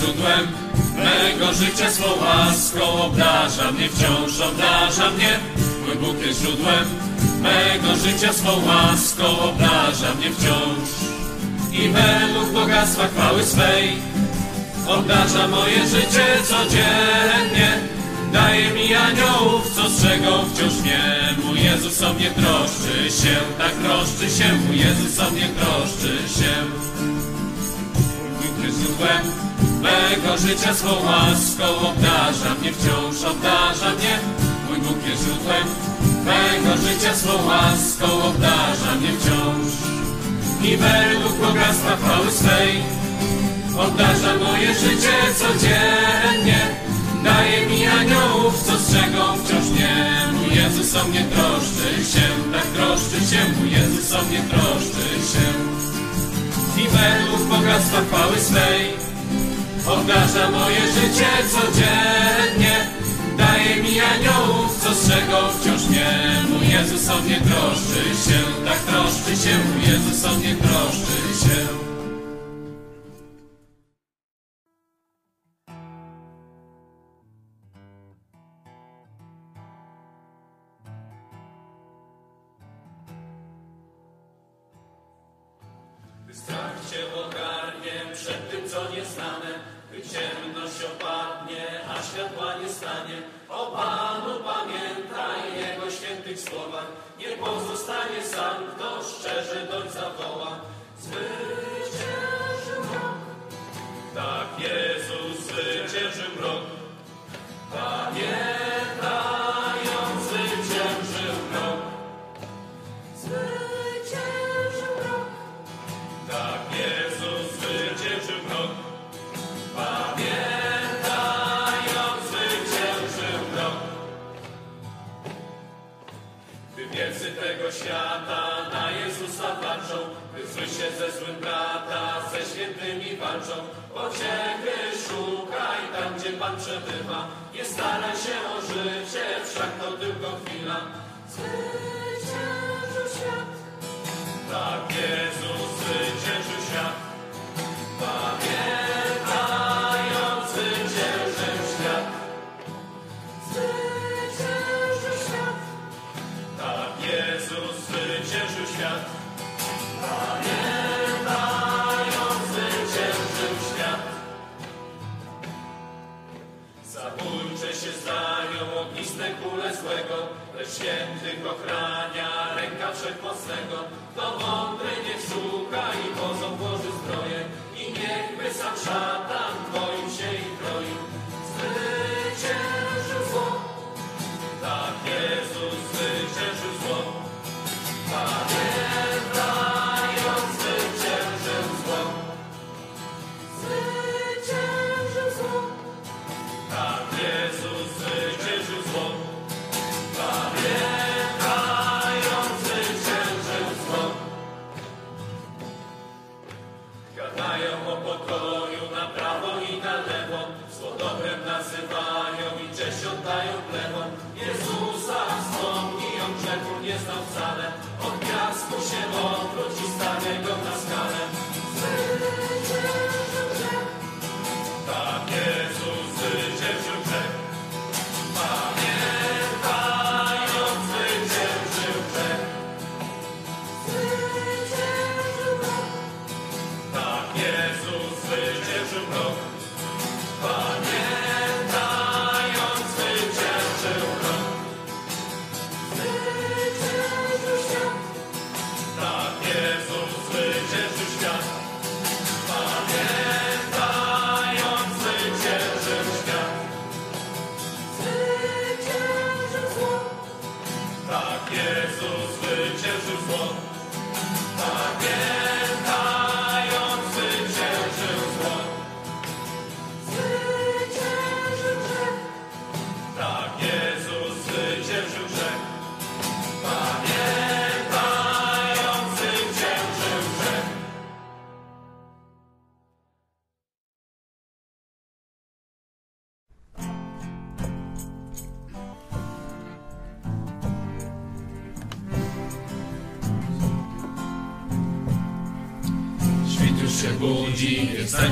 źródłem mego życia swą łaską obdarza mnie, wciąż obdarza mnie. Mój Bóg jest źródłem mego życia swą łaską obdarza mnie wciąż. I według bogactwa chwały swej obdarza moje życie codziennie. Daje mi aniołów, co strzegą wciąż mnie. Mój Jezus o mnie troszczy się, tak troszczy się. Mój Jezus o mnie troszczy się. Mój Bóg jest źródłem mego życia swą łaską obdarza mnie, wciąż obdarza mnie. Mój Bóg jest źródłem mego życia swą łaską obdarza mnie wciąż. I według bogactwa chwały swej obdarza moje życie codziennie. Daje mi aniołów, co strzegą wciąż mnie. Mój Jezus o mnie troszczy się, tak troszczy się. Mój Jezus o mnie troszczy się. I według bogactwa chwały swej obdarza moje życie codziennie. Daje mi aniołów, co strzegą wciąż mnie. Mój Jezus o mnie troszczy się, tak troszczy się. Jezus o mnie troszczy się. Pozostanie sam, kto szczerze doń zawoła. Zwyciężył rok. Tak Jezus zwyciężył rok. Pamiętają, brata, ze świętymi walczą, pociechy szukaj tam, gdzie Pan przebywa. Nie staraj się o życie, wszak to tylko chwila. Zwyciężył świat. Tak Jezus zwyciężył świat. Pamiętając złego, lecz świętych ochrania ręka wszechmocnego. To mądry niech słucha i pozą włoży zbroję i niechby sam szatan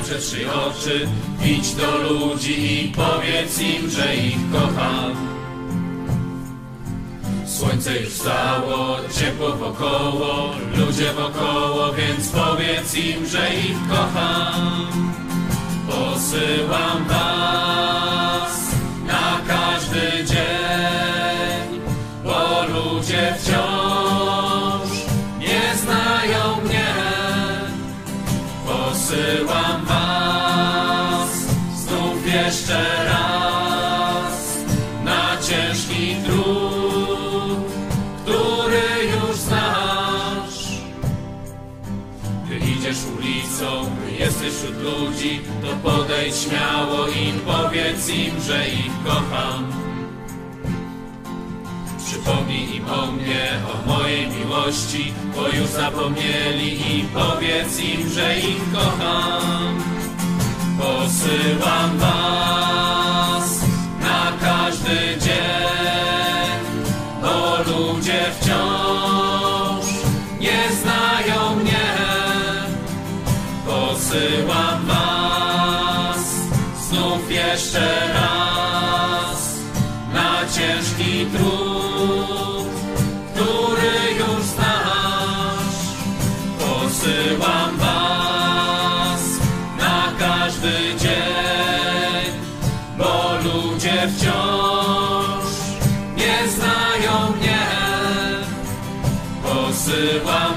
przez trzy oczy, idź do ludzi i powiedz im, że ich kocham. Słońce już wstało, ciepło wokoło, ludzie wokoło, więc powiedz im, że ich kocham. Posyłam wam Podejdź śmiało im, powiedz im, że ich kocham. Przypomnij im o mnie, o mojej miłości, bo już zapomnieli i powiedz im, że ich kocham. Posyłam wam. Posyłam was na każdy dzień, bo ludzie wciąż nie znają mnie. Posyłam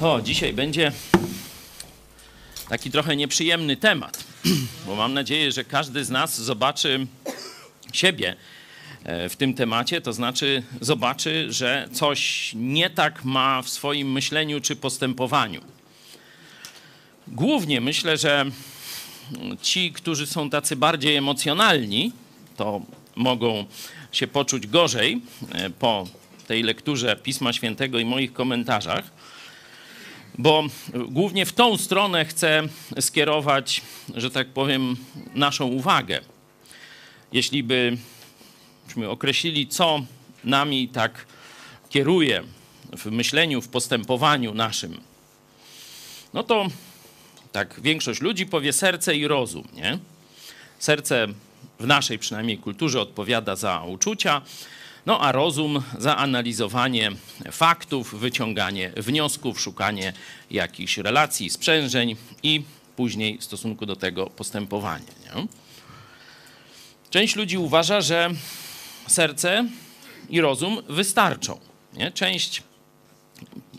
O, dzisiaj będzie taki trochę nieprzyjemny temat, bo mam nadzieję, że każdy z nas zobaczy siebie e, w tym temacie, to znaczy zobaczy, że coś nie tak ma w swoim myśleniu czy postępowaniu. Głównie myślę, że ci, którzy są tacy bardziej emocjonalni, to mogą się poczuć gorzej e, po tej lekturze Pisma Świętego i moich komentarzach bo głównie w tą stronę chcę skierować, że tak powiem, naszą uwagę. Jeśli byśmy określili, co nami tak kieruje w myśleniu, w postępowaniu naszym, no to tak większość ludzi powie serce i rozum, nie? Serce w naszej przynajmniej kulturze odpowiada za uczucia, no a rozum za analizowanie faktów, wyciąganie wniosków, szukanie jakichś relacji, sprzężeń i później w stosunku do tego postępowanie. Nie? Część ludzi uważa, że serce i rozum wystarczą. Nie? Część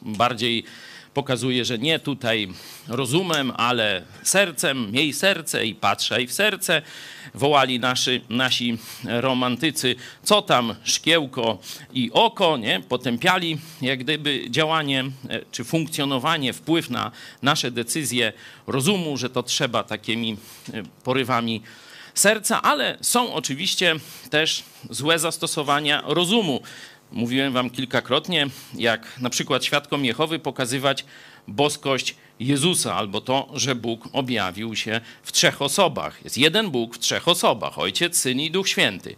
bardziej pokazuje, że nie tutaj rozumem, ale sercem, miej serce i patrzaj w serce. Wołali nasi, nasi romantycy, co tam szkiełko i oko, nie? Potępiali jak gdyby działanie e, czy funkcjonowanie, wpływ na nasze decyzje rozumu, że to trzeba takimi e, porywami serca, ale są oczywiście też złe zastosowania rozumu. Mówiłem wam kilkakrotnie, jak na przykład świadkom Jehowy pokazywać boskość Jezusa, albo to, że Bóg objawił się w trzech osobach. Jest jeden Bóg w trzech osobach: Ojciec, Syn i Duch Święty.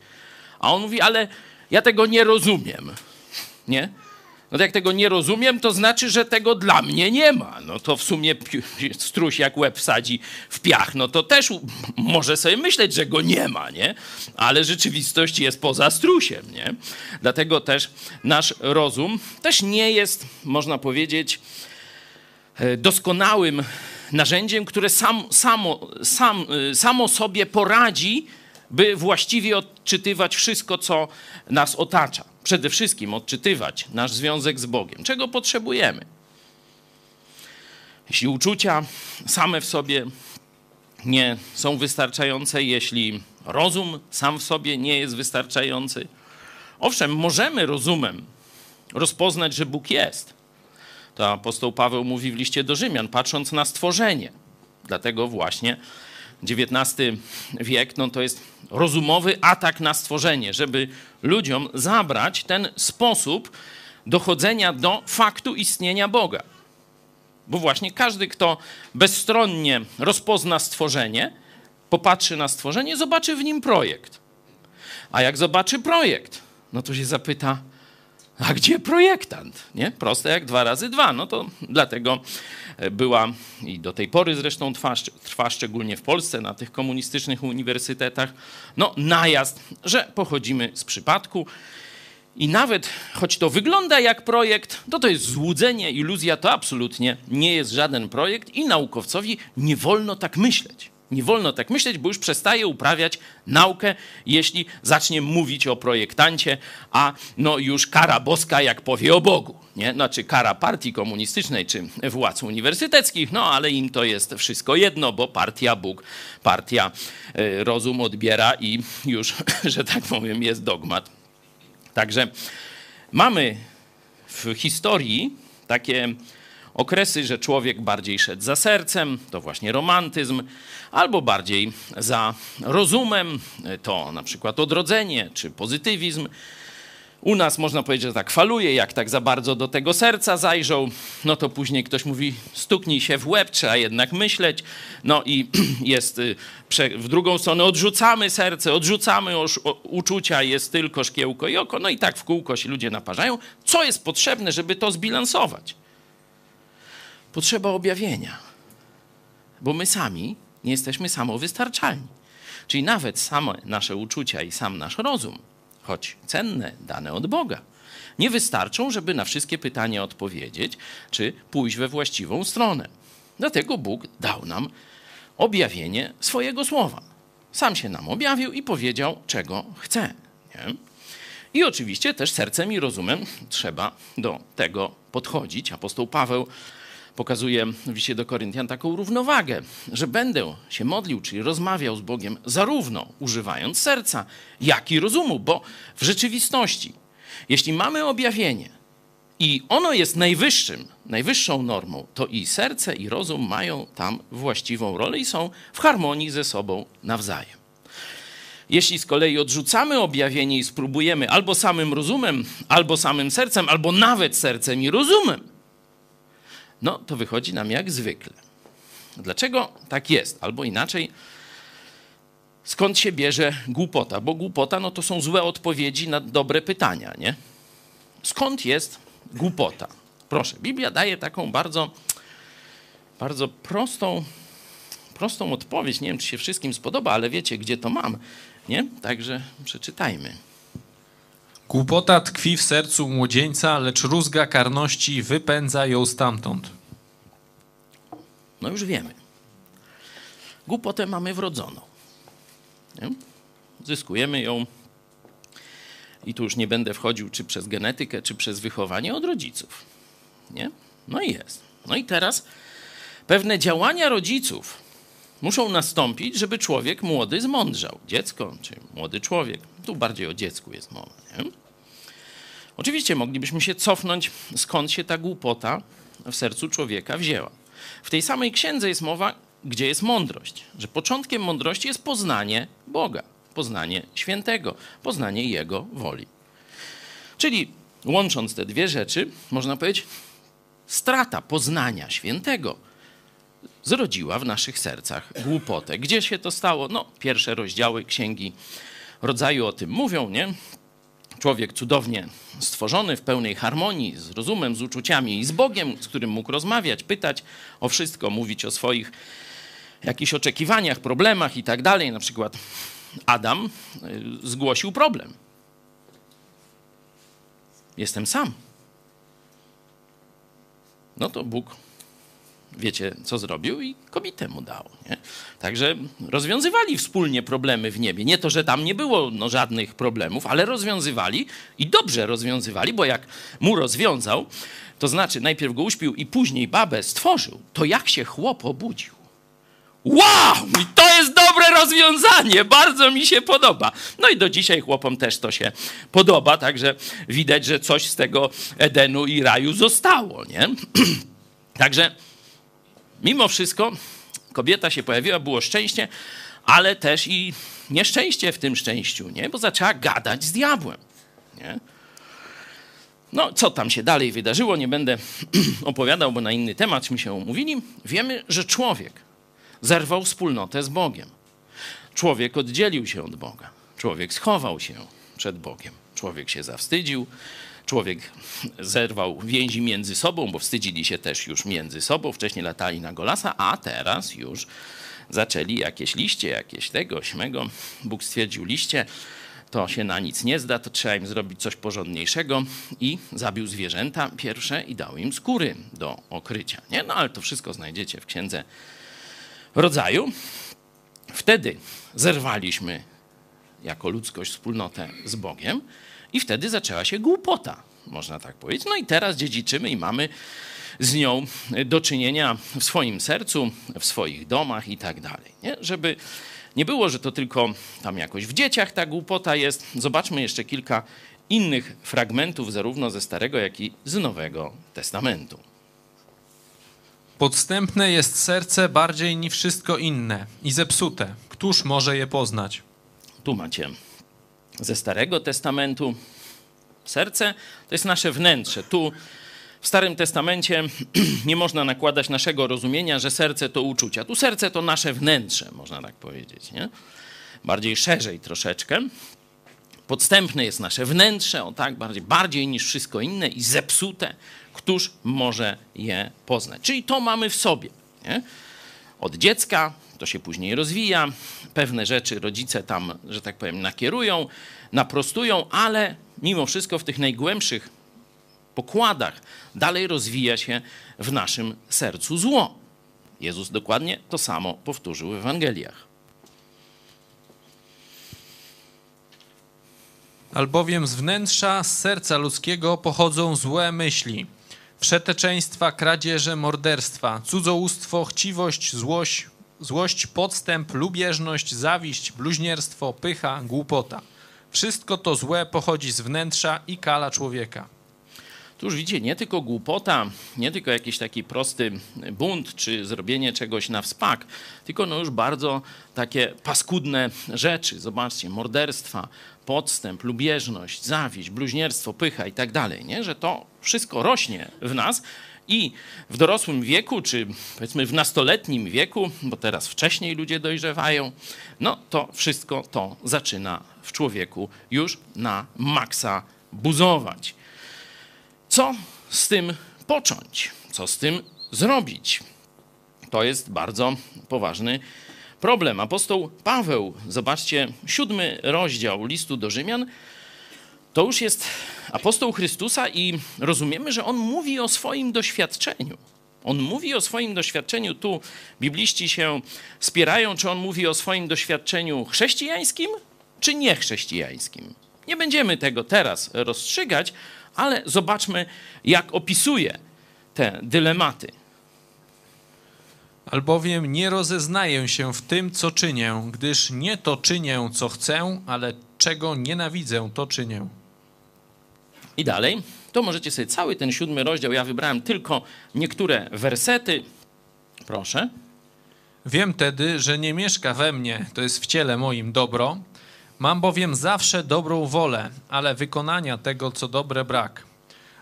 A on mówi, ale ja tego nie rozumiem. Nie? No jak tego nie rozumiem, to znaczy, że tego dla mnie nie ma. No to w sumie struś jak łeb wsadzi w piach, no to też może sobie myśleć, że go nie ma, nie? Ale rzeczywistość jest poza strusiem, nie? Dlatego też nasz rozum też nie jest, można powiedzieć, e, doskonałym narzędziem, które sam, samo, sam, e, samo sobie poradzi, by właściwie odczytywać wszystko, co nas otacza przede wszystkim odczytywać nasz związek z Bogiem. Czego potrzebujemy? Jeśli uczucia same w sobie nie są wystarczające, jeśli rozum sam w sobie nie jest wystarczający, owszem, możemy rozumem rozpoznać, że Bóg jest. To apostoł Paweł mówi w liście do Rzymian, patrząc na stworzenie. Dlatego właśnie XIX wiek no to jest rozumowy atak na stworzenie, żeby ludziom zabrać ten sposób dochodzenia do faktu istnienia Boga. Bo właśnie każdy, kto bezstronnie rozpozna stworzenie, popatrzy na stworzenie, zobaczy w nim projekt. A jak zobaczy projekt, no to się zapyta, a gdzie projektant? Nie? Proste jak dwa razy dwa. No to dlatego e, była i do tej pory zresztą trwa, trwa szczególnie w Polsce na tych komunistycznych uniwersytetach, no najazd, że pochodzimy z przypadku. I nawet choć to wygląda jak projekt, to to jest złudzenie, iluzja, to absolutnie nie jest żaden projekt i naukowcowi nie wolno tak myśleć. Nie wolno tak myśleć, bo już przestaje uprawiać naukę, jeśli zacznie mówić o projektancie, a no już kara boska, jak powie o Bogu. Nie? Znaczy kara partii komunistycznej czy władz uniwersyteckich, no ale im to jest wszystko jedno, bo partia Bóg, partia y, rozum odbiera i już, że tak powiem, jest dogmat. Także mamy w historii takie okresy, że człowiek bardziej szedł za sercem, to właśnie romantyzm, albo bardziej za rozumem, to na przykład odrodzenie czy pozytywizm. U nas można powiedzieć, że tak faluje, jak tak za bardzo do tego serca zajrzą, no to później ktoś mówi, stuknij się w łeb, trzeba jednak myśleć. No i jest y, w drugą stronę, odrzucamy serce, odrzucamy uczucia, jest tylko szkiełko i oko. No i tak w kółko się ludzie naparzają. Co jest potrzebne, żeby to zbilansować? Potrzeba objawienia, bo my sami nie jesteśmy samowystarczalni. Czyli nawet same nasze uczucia i sam nasz rozum, choć cenne, dane od Boga, nie wystarczą, żeby na wszystkie pytania odpowiedzieć, czy pójść we właściwą stronę. Dlatego Bóg dał nam objawienie swojego słowa. Sam się nam objawił i powiedział, czego chce. Nie? I oczywiście też sercem i rozumem trzeba do tego podchodzić. Apostoł Paweł pokazuje w liście do Koryntian taką równowagę, że będę się modlił, czyli rozmawiał z Bogiem zarówno używając serca, jak i rozumu, bo w rzeczywistości, jeśli mamy objawienie i ono jest najwyższym, najwyższą normą, to i serce, i rozum mają tam właściwą rolę i są w harmonii ze sobą nawzajem. Jeśli z kolei odrzucamy objawienie i spróbujemy albo samym rozumem, albo samym sercem, albo nawet sercem i rozumem no to wychodzi nam jak zwykle. Dlaczego tak jest? Albo inaczej, skąd się bierze głupota? Bo głupota no to są złe odpowiedzi na dobre pytania, nie? Skąd jest głupota? Proszę, Biblia daje taką bardzo, bardzo prostą, prostą odpowiedź. Nie wiem, czy się wszystkim spodoba, ale wiecie, gdzie to mam, nie? Także przeczytajmy. Głupota tkwi w sercu młodzieńca, lecz rózga karności wypędza ją stamtąd. No już wiemy. Głupotę mamy wrodzoną. Nie? Zyskujemy ją i tu już nie będę wchodził, czy przez genetykę, czy przez wychowanie od rodziców. Nie? No i jest. No i teraz pewne działania rodziców muszą nastąpić, żeby człowiek młody zmądrzał. Dziecko, czy młody człowiek. Tu bardziej o dziecku jest mowa. Nie? Oczywiście moglibyśmy się cofnąć, skąd się ta głupota w sercu człowieka wzięła. W tej samej księdze jest mowa, gdzie jest mądrość, że początkiem mądrości jest poznanie Boga, poznanie świętego, poznanie Jego woli. Czyli łącząc te dwie rzeczy, można powiedzieć, strata poznania świętego zrodziła w naszych sercach głupotę. Gdzie się to stało? No, pierwsze rozdziały księgi rodzaju o tym mówią, nie? Człowiek cudownie stworzony, w pełnej harmonii z rozumem, z uczuciami i z Bogiem, z którym mógł rozmawiać, pytać o wszystko, mówić o swoich jakichś oczekiwaniach, problemach i tak dalej. Na przykład Adam y, zgłosił problem. Jestem sam. No to Bóg wiecie, co zrobił i komitę mu dał. Nie? Także rozwiązywali wspólnie problemy w niebie. Nie to, że tam nie było no, żadnych problemów, ale rozwiązywali i dobrze rozwiązywali, bo jak mu rozwiązał, to znaczy najpierw go uśpił i później babę stworzył, to jak się chłop obudził. Wow! I to jest dobre rozwiązanie, bardzo mi się podoba. No i do dzisiaj chłopom też to się podoba, także widać, że coś z tego Edenu i raju zostało, nie? Także mimo wszystko kobieta się pojawiła, było szczęście, ale też i nieszczęście w tym szczęściu, nie? Bo zaczęła gadać z diabłem, nie? No, co tam się dalej wydarzyło, nie będę opowiadał, bo na inny temat mi się umówili. Wiemy, że człowiek zerwał wspólnotę z Bogiem. Człowiek oddzielił się od Boga. Człowiek schował się przed Bogiem. Człowiek się zawstydził. Człowiek zerwał więzi między sobą, bo wstydzili się też już między sobą. Wcześniej latali na Golasa, a teraz już zaczęli jakieś liście, jakieś tego, śmego. Bóg stwierdził liście, to się na nic nie zda, to trzeba im zrobić coś porządniejszego i zabił zwierzęta pierwsze i dał im skóry do okrycia. Nie? No ale to wszystko znajdziecie w księdze rodzaju. Wtedy zerwaliśmy jako ludzkość wspólnotę z Bogiem i wtedy zaczęła się głupota, można tak powiedzieć. No i teraz dziedziczymy i mamy z nią do czynienia w swoim sercu, w swoich domach i tak dalej. Nie? Żeby nie było, że to tylko tam jakoś w dzieciach ta głupota jest. Zobaczmy jeszcze kilka innych fragmentów, zarówno ze Starego, jak i z Nowego Testamentu. Podstępne jest serce bardziej niż wszystko inne i zepsute. Któż może je poznać? Tu macie ze Starego Testamentu. Serce to jest nasze wnętrze. Tu w Starym Testamencie nie można nakładać naszego rozumienia, że serce to uczucia. Tu serce to nasze wnętrze, można tak powiedzieć. Nie? Bardziej szerzej troszeczkę. Podstępne jest nasze wnętrze, o tak, bardziej, bardziej niż wszystko inne i zepsute. Któż może je poznać? Czyli to mamy w sobie. Nie? Od dziecka to się później rozwija. Pewne rzeczy rodzice tam, że tak powiem, nakierują, naprostują, ale mimo wszystko w tych najgłębszych pokładach dalej rozwija się w naszym sercu zło. Jezus dokładnie to samo powtórzył w Ewangeliach. Albowiem z wnętrza, z serca ludzkiego pochodzą złe myśli. Przeteczeństwa, kradzieże, morderstwa, cudzołóstwo, chciwość, złość, złość, podstęp, lubieżność, zawiść, bluźnierstwo, pycha, głupota. Wszystko to złe pochodzi z wnętrza i kala człowieka. Tu już widzicie, nie tylko głupota, nie tylko jakiś taki prosty bunt, czy zrobienie czegoś na wspak, tylko no już bardzo takie paskudne rzeczy. Zobaczcie, morderstwa, podstęp, lubieżność, zawiść, bluźnierstwo, pycha i tak dalej, nie? że to wszystko rośnie w nas i w dorosłym wieku, czy powiedzmy w nastoletnim wieku, bo teraz wcześniej ludzie dojrzewają, no to wszystko to zaczyna w człowieku już na maksa buzować. Co z tym począć? Co z tym zrobić? To jest bardzo poważny problem. Apostoł Paweł, zobaczcie, siódmy rozdział listu do Rzymian, to już jest apostoł Chrystusa i rozumiemy, że on mówi o swoim doświadczeniu. On mówi o swoim doświadczeniu. Tu bibliści się spierają, czy on mówi o swoim doświadczeniu chrześcijańskim, czy niechrześcijańskim. Nie będziemy tego teraz rozstrzygać, ale zobaczmy, jak opisuje te dylematy. Albowiem nie rozeznaję się w tym, co czynię, gdyż nie to czynię, co chcę, ale czego nienawidzę, to czynię. I dalej, to możecie sobie cały ten siódmy rozdział, ja wybrałem tylko niektóre wersety. Proszę. Wiem tedy, że nie mieszka we mnie, to jest w ciele moim dobro. Mam bowiem zawsze dobrą wolę, ale wykonania tego, co dobre brak.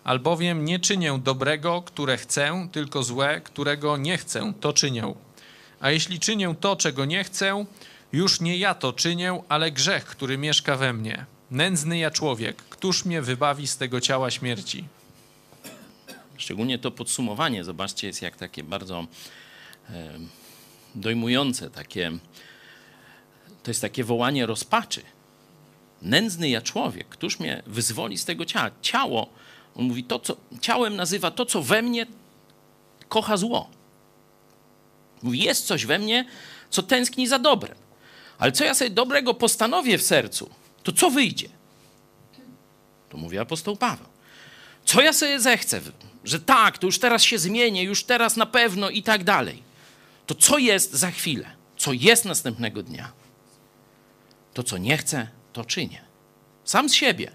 Albowiem nie czynię dobrego, które chcę, tylko złe, którego nie chcę, to czynię. A jeśli czynię to, czego nie chcę, już nie ja to czynię, ale grzech, który mieszka we mnie. Nędzny ja człowiek, któż mnie wybawi z tego ciała śmierci? Szczególnie to podsumowanie, zobaczcie, jest jak takie bardzo dojmujące, takie, to jest takie wołanie rozpaczy. Nędzny ja człowiek, któż mnie wyzwoli z tego ciała? Ciało, on mówi, to, co, ciałem nazywa to, co we mnie kocha zło. Mówi, jest coś we mnie, co tęskni za dobrem. Ale co ja sobie dobrego postanowię w sercu, to co wyjdzie? To mówi apostoł Paweł. Co ja sobie zechcę, że tak, to już teraz się zmienię, już teraz na pewno i tak dalej. To co jest za chwilę? Co jest następnego dnia? To co nie chcę, to czynię. Sam z siebie.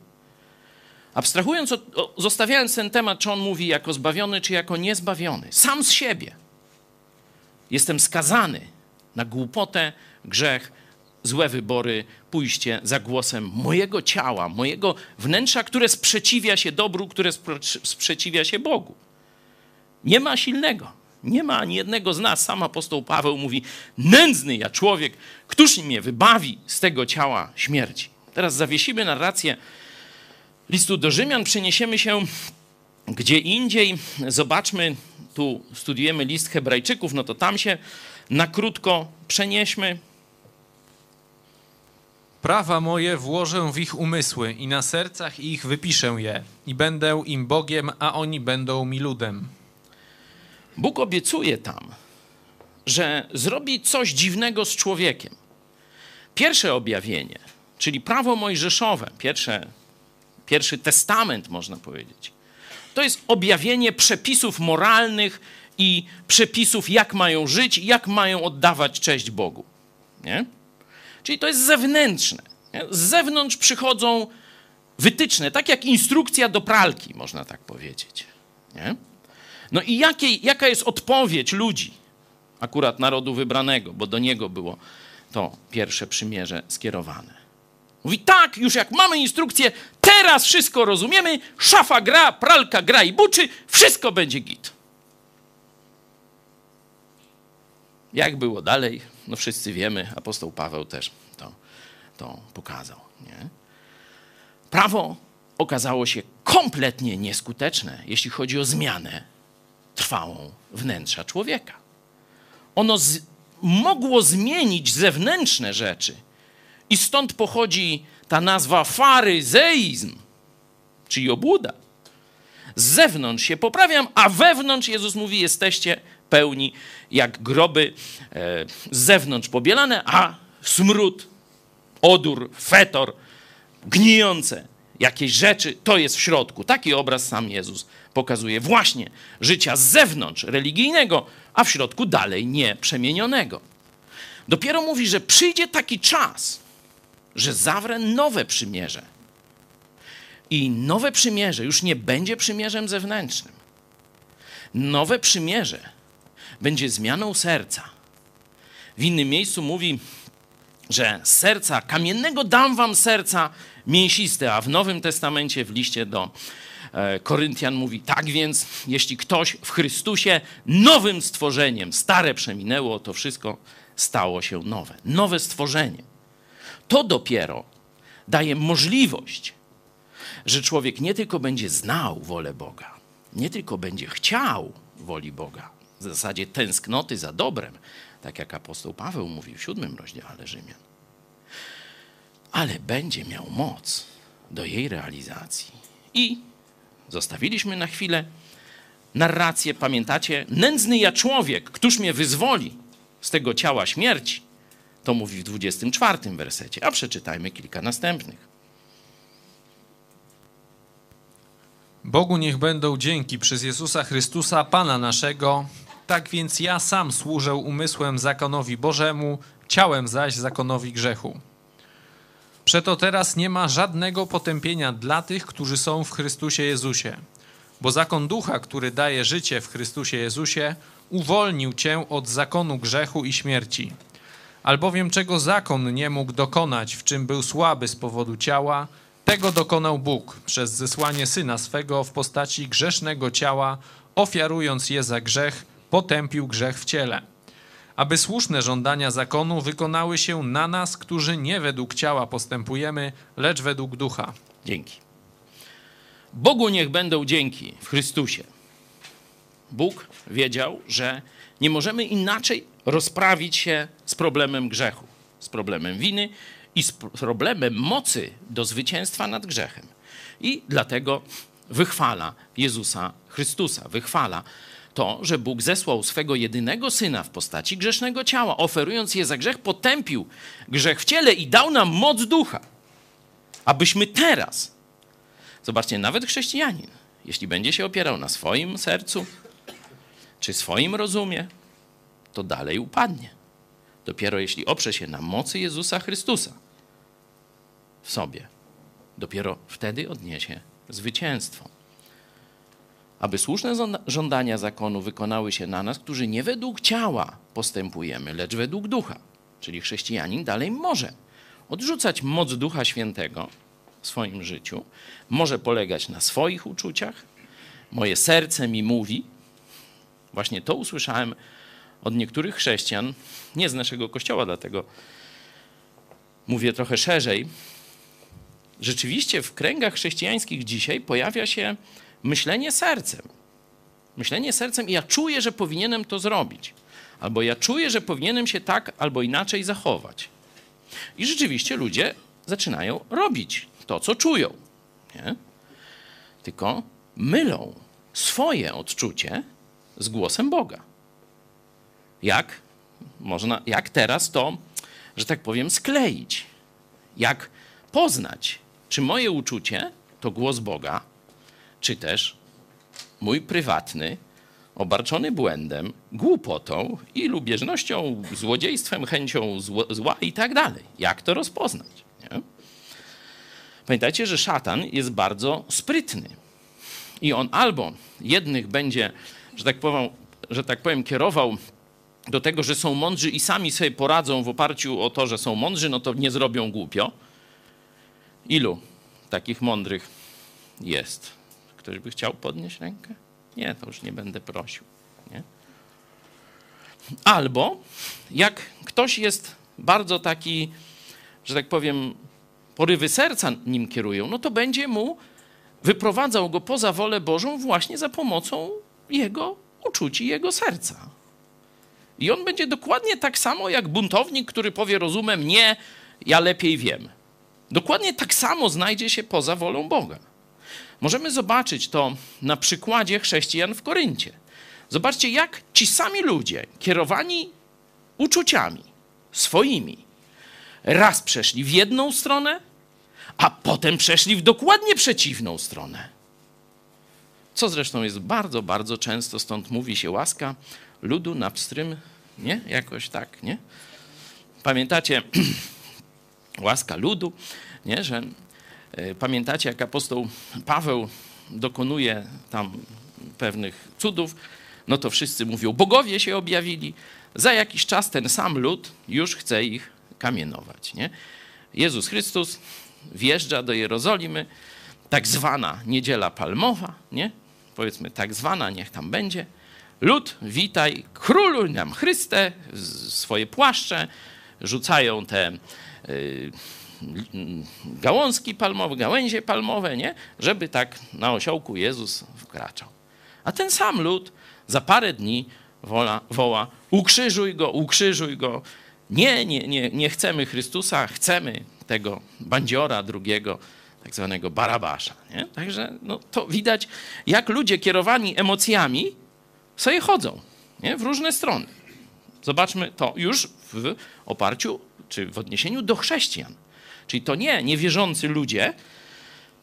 Abstrahując, od, o, zostawiając ten temat, czy on mówi jako zbawiony, czy jako niezbawiony. Sam z siebie. Jestem skazany na głupotę, grzech, złe wybory, pójście za głosem mojego ciała, mojego wnętrza, które sprzeciwia się dobru, które sprzeciwia się Bogu. Nie ma silnego. Nie ma ani jednego z nas. Sam apostoł Paweł mówi: Nędzny ja człowiek, któż mnie wybawi z tego ciała śmierci? Teraz zawiesimy narrację listu do Rzymian, przeniesiemy się gdzie indziej. Zobaczmy, tu studiujemy list Hebrajczyków, no to tam się na krótko przenieśmy. Prawa moje włożę w ich umysły i na sercach ich wypiszę je i będę im Bogiem, a oni będą mi ludem. Bóg obiecuje tam, że zrobi coś dziwnego z człowiekiem. Pierwsze objawienie, czyli prawo mojżeszowe, pierwsze, pierwszy testament, można powiedzieć, to jest objawienie przepisów moralnych i przepisów, jak mają żyć, jak mają oddawać cześć Bogu. Nie? Czyli to jest zewnętrzne. Z zewnątrz przychodzą wytyczne, tak jak instrukcja do pralki, można tak powiedzieć. Nie? No i jakie, jaka jest odpowiedź ludzi, akurat narodu wybranego, bo do niego było to pierwsze przymierze skierowane. Mówi, tak, już jak mamy instrukcję, teraz wszystko rozumiemy, szafa gra, pralka gra i buczy, wszystko będzie git. Jak było dalej, no wszyscy wiemy, apostoł Paweł też to, to pokazał. Nie? Prawo okazało się kompletnie nieskuteczne, jeśli chodzi o zmianę trwałą wnętrza człowieka. Ono z, mogło zmienić zewnętrzne rzeczy. I stąd pochodzi ta nazwa faryzeizm, czyli obłuda. Z zewnątrz się poprawiam, a wewnątrz Jezus mówi: jesteście pełni jak groby e, z zewnątrz pobielane, a smród, odór, fetor, gnijące jakieś rzeczy, to jest w środku. Taki obraz sam Jezus pokazuje właśnie życia z zewnątrz religijnego, a w środku dalej nie przemienionego. Dopiero mówi, że przyjdzie taki czas, że zawrę nowe przymierze. I nowe przymierze już nie będzie przymierzem zewnętrznym. Nowe przymierze będzie zmianą serca. W innym miejscu mówi, że serca kamiennego dam wam serca mięsiste, a w Nowym Testamencie w liście do e, Koryntian mówi, tak więc, jeśli ktoś w Chrystusie nowym stworzeniem, stare przeminęło, to wszystko stało się nowe. Nowe stworzenie. To dopiero daje możliwość, że człowiek nie tylko będzie znał wolę Boga, nie tylko będzie chciał woli Boga, w zasadzie tęsknoty za dobrem, tak jak apostoł Paweł mówił w siódmym rozdziale Rzymian, ale będzie miał moc do jej realizacji. I zostawiliśmy na chwilę narrację, pamiętacie? Nędzny ja człowiek, któż mnie wyzwoli z tego ciała śmierci? To mówi w 24 wersecie, a przeczytajmy kilka następnych. Bogu niech będą dzięki przez Jezusa Chrystusa, Pana naszego. Tak więc ja sam służę umysłem zakonowi Bożemu, ciałem zaś zakonowi grzechu. Przeto teraz nie ma żadnego potępienia dla tych, którzy są w Chrystusie Jezusie, Bo zakon ducha, który daje życie w Chrystusie Jezusie, uwolnił cię od zakonu grzechu i śmierci. Albowiem czego zakon nie mógł dokonać, w czym był słaby z powodu ciała, tego dokonał Bóg przez zesłanie syna swego w postaci grzesznego ciała, ofiarując je za grzech, potępił grzech w ciele. Aby słuszne żądania zakonu wykonały się na nas, którzy nie według ciała postępujemy, lecz według ducha. Dzięki. Bogu niech będą dzięki w Chrystusie. Bóg wiedział, że nie możemy inaczej rozprawić się z problemem grzechu, z problemem winy i z problemem mocy do zwycięstwa nad grzechem. I dlatego wychwala Jezusa Chrystusa, wychwala to, że Bóg zesłał swego jedynego syna w postaci grzesznego ciała, oferując je za grzech, potępił grzech w ciele i dał nam moc ducha, abyśmy teraz, zobaczcie, nawet chrześcijanin, jeśli będzie się opierał na swoim sercu czy swoim rozumie, to dalej upadnie. Dopiero jeśli oprze się na mocy Jezusa Chrystusa w sobie, dopiero wtedy odniesie zwycięstwo. Aby słuszne żądania zakonu wykonały się na nas, którzy nie według ciała postępujemy, lecz według ducha. Czyli chrześcijanin dalej może odrzucać moc Ducha Świętego w swoim życiu, może polegać na swoich uczuciach. Moje serce mi mówi. Właśnie to usłyszałem od niektórych chrześcijan, nie z naszego kościoła, dlatego mówię trochę szerzej. Rzeczywiście w kręgach chrześcijańskich dzisiaj pojawia się myślenie sercem. Myślenie sercem i ja czuję, że powinienem to zrobić. Albo ja czuję, że powinienem się tak albo inaczej zachować. I rzeczywiście ludzie zaczynają robić to, co czują. Nie? Tylko mylą swoje odczucie z głosem Boga. Jak można, jak teraz to, że tak powiem, skleić? Jak poznać, czy moje uczucie to głos Boga, czy też mój prywatny, obarczony błędem, głupotą i lubieżnością, złodziejstwem, chęcią zła i tak dalej. Jak to rozpoznać? Nie? Pamiętajcie, że szatan jest bardzo sprytny. I on albo jednych będzie, że tak powiem, że tak powiem kierował do tego, że są mądrzy i sami sobie poradzą w oparciu o to, że są mądrzy, no to nie zrobią głupio. Ilu takich mądrych jest? Ktoś by chciał podnieść rękę? Nie, to już nie będę prosił. Nie? Albo jak ktoś jest bardzo taki, że tak powiem, porywy serca nim kierują, no to będzie mu wyprowadzał go poza wolę Bożą właśnie za pomocą jego uczuci, jego serca. I on będzie dokładnie tak samo jak buntownik, który powie rozumem nie, ja lepiej wiem. Dokładnie tak samo znajdzie się poza wolą Boga. Możemy zobaczyć to na przykładzie chrześcijan w Koryncie. Zobaczcie, jak ci sami ludzie, kierowani uczuciami swoimi, raz przeszli w jedną stronę, a potem przeszli w dokładnie przeciwną stronę. Co zresztą jest bardzo, bardzo często, stąd mówi się łaska ludu na pstrym, nie? Jakoś tak, nie? Pamiętacie łaska ludu, nie? Że pamiętacie, jak apostoł Paweł dokonuje tam pewnych cudów, no to wszyscy mówią, bogowie się objawili. Za jakiś czas ten sam lud już chce ich kamienować, nie? Jezus Chrystus wjeżdża do Jerozolimy, tak zwana niedziela palmowa, nie? Powiedzmy tak zwana, niech tam będzie Lud, witaj, królu nam Chryste, swoje płaszcze, rzucają te y, gałązki palmowe, gałęzie palmowe, nie? Żeby tak na osiołku Jezus wkraczał. A ten sam lud za parę dni wola, woła, ukrzyżuj go, ukrzyżuj go. Nie, nie, nie, nie chcemy Chrystusa, chcemy tego bandziora drugiego, tak zwanego Barabasza. Nie? Także no, to widać, jak ludzie kierowani emocjami sobie chodzą nie? w różne strony. Zobaczmy to już w oparciu czy w odniesieniu do chrześcijan. Czyli to nie niewierzący ludzie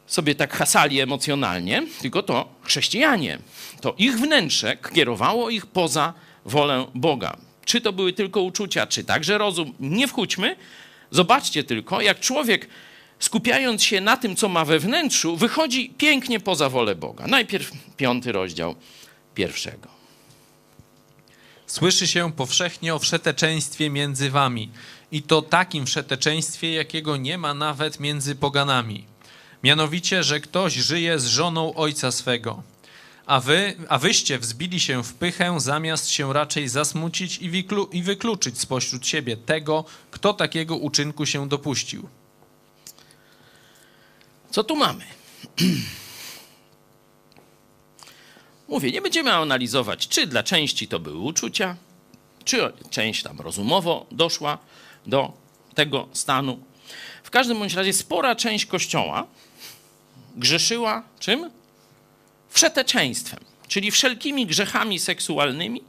sobie tak hasali emocjonalnie, tylko to chrześcijanie. To ich wnętrze kierowało ich poza wolę Boga. Czy to były tylko uczucia, czy także rozum, nie wchódźmy. Zobaczcie tylko, jak człowiek skupiając się na tym, co ma we wnętrzu, wychodzi pięknie poza wolę Boga. Najpierw piąty rozdział pierwszego. Słyszy się powszechnie o wszeteczeństwie między wami i to takim wszeteczeństwie, jakiego nie ma nawet między poganami. Mianowicie, że ktoś żyje z żoną ojca swego. A, wy, a wyście wzbili się w pychę, zamiast się raczej zasmucić i, wyklu, i wykluczyć spośród siebie tego, kto takiego uczynku się dopuścił. Co tu mamy? Mówię, nie będziemy analizować, czy dla części to były uczucia, czy część tam rozumowo doszła do tego stanu. W każdym bądź razie spora część Kościoła grzeszyła czym? Wszeteczeństwem, czyli wszelkimi grzechami seksualnymi,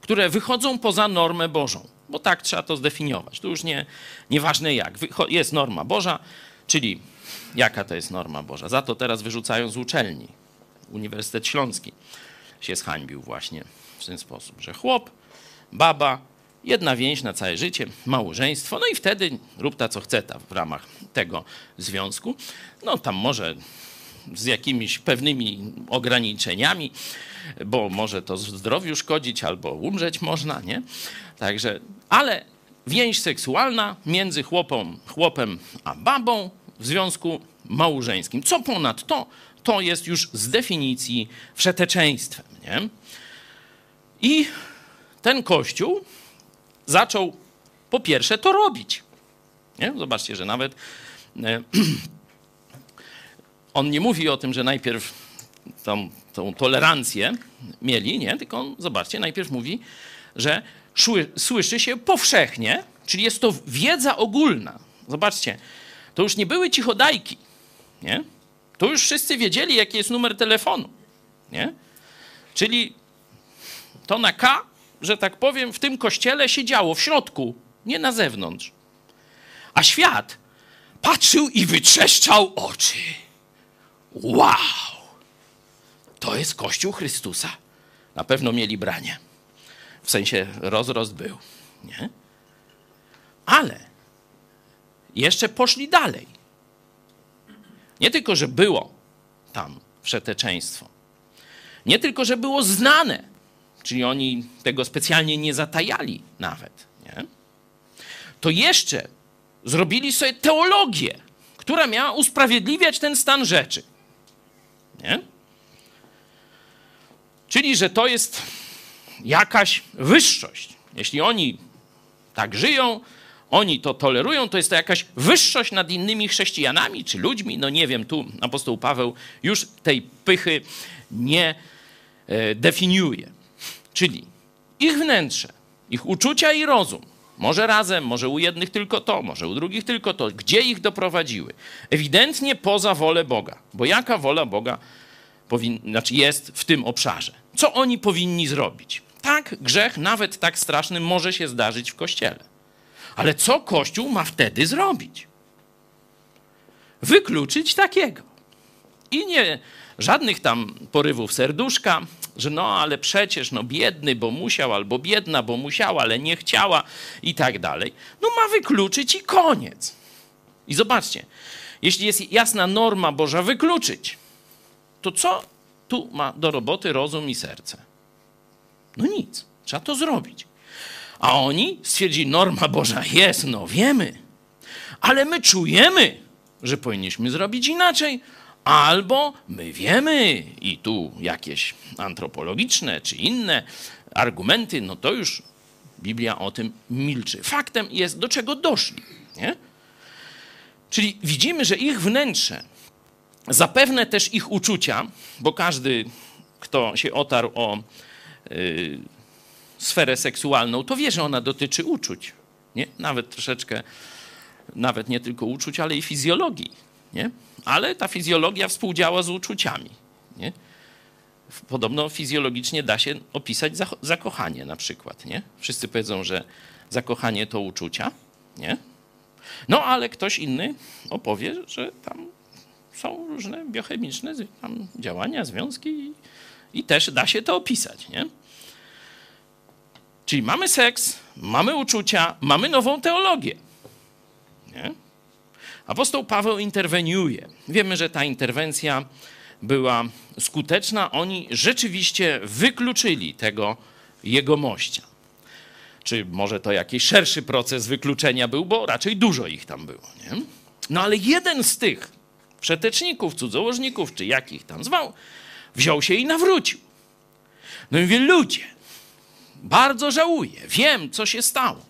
które wychodzą poza normę Bożą. Bo tak trzeba to zdefiniować. Tu już nie, nieważne jak. Jest norma Boża, czyli jaka to jest norma Boża. Za to teraz wyrzucają z uczelni. Uniwersytet Śląski się zhańbił właśnie w ten sposób, że chłop, baba, jedna więź na całe życie, małżeństwo, no i wtedy rób ta co chce ta w ramach tego związku. No tam może z jakimiś pewnymi ograniczeniami, bo może to zdrowiu szkodzić albo umrzeć można, nie? Także, ale więź seksualna między chłopą, chłopem a babą w związku małżeńskim. Co ponad to, to jest już z definicji wszeteczeństwem, nie? I ten kościół zaczął po pierwsze to robić. Nie? Zobaczcie, że nawet e, on nie mówi o tym, że najpierw tą, tą tolerancję mieli, nie? tylko on, zobaczcie, najpierw mówi, że szły, słyszy się powszechnie, czyli jest to wiedza ogólna. Zobaczcie, to już nie były cichodajki, nie? To już wszyscy wiedzieli, jaki jest numer telefonu, nie? Czyli to na K, że tak powiem, w tym kościele się działo w środku, nie na zewnątrz. A świat patrzył i wytrzeszczał oczy. Wow! To jest Kościół Chrystusa. Na pewno mieli branie. W sensie rozrost był. Nie? Ale jeszcze poszli dalej. Nie tylko, że było tam wszeteczeństwo. Nie tylko, że było znane, czyli oni tego specjalnie nie zatajali nawet. Nie? To jeszcze zrobili sobie teologię, która miała usprawiedliwiać ten stan rzeczy. Nie? Czyli, że to jest jakaś wyższość. Jeśli oni tak żyją, oni to tolerują, to jest to jakaś wyższość nad innymi chrześcijanami czy ludźmi. No nie wiem, tu apostoł Paweł już tej pychy nie e, definiuje. Czyli ich wnętrze, ich uczucia i rozum, może razem, może u jednych tylko to, może u drugich tylko to, gdzie ich doprowadziły? Ewidentnie poza wolę Boga. Bo jaka wola Boga powin, znaczy jest w tym obszarze? Co oni powinni zrobić? Tak, grzech, nawet tak straszny, może się zdarzyć w kościele. Ale co Kościół ma wtedy zrobić? Wykluczyć takiego. I nie żadnych tam porywów serduszka, że no ale przecież no biedny, bo musiał, albo biedna, bo musiała, ale nie chciała i tak dalej. No ma wykluczyć i koniec. I zobaczcie, jeśli jest jasna norma Boża wykluczyć, to co tu ma do roboty rozum i serce? No nic, trzeba to zrobić. A oni stwierdzili, norma Boża jest, no wiemy, ale my czujemy, że powinniśmy zrobić inaczej, albo my wiemy i tu jakieś antropologiczne czy inne argumenty, no to już Biblia o tym milczy. Faktem jest, do czego doszli. Nie? Czyli widzimy, że ich wnętrze, zapewne też ich uczucia, bo każdy, kto się otarł o y, sferę seksualną, to wie, że ona dotyczy uczuć. Nie? Nawet troszeczkę, nawet nie tylko uczuć, ale i fizjologii. Nie? Ale ta fizjologia współdziała z uczuciami. Nie? Podobno fizjologicznie da się opisać zakochanie na przykład. Nie? Wszyscy powiedzą, że zakochanie to uczucia. Nie? No ale ktoś inny opowie, że tam są różne biochemiczne działania, związki i, i też da się to opisać. Nie? Czyli mamy seks, mamy uczucia, mamy nową teologię. Nie? Apostoł Paweł interweniuje. Wiemy, że ta interwencja była skuteczna. Oni rzeczywiście wykluczyli tego jegomościa. Czy może to jakiś szerszy proces wykluczenia był, bo raczej dużo ich tam było. Nie? No ale jeden z tych przeteczników, cudzołożników, czy jakich tam zwał, wziął się i nawrócił. No i mówię, ludzie, bardzo żałuję, wiem, co się stało.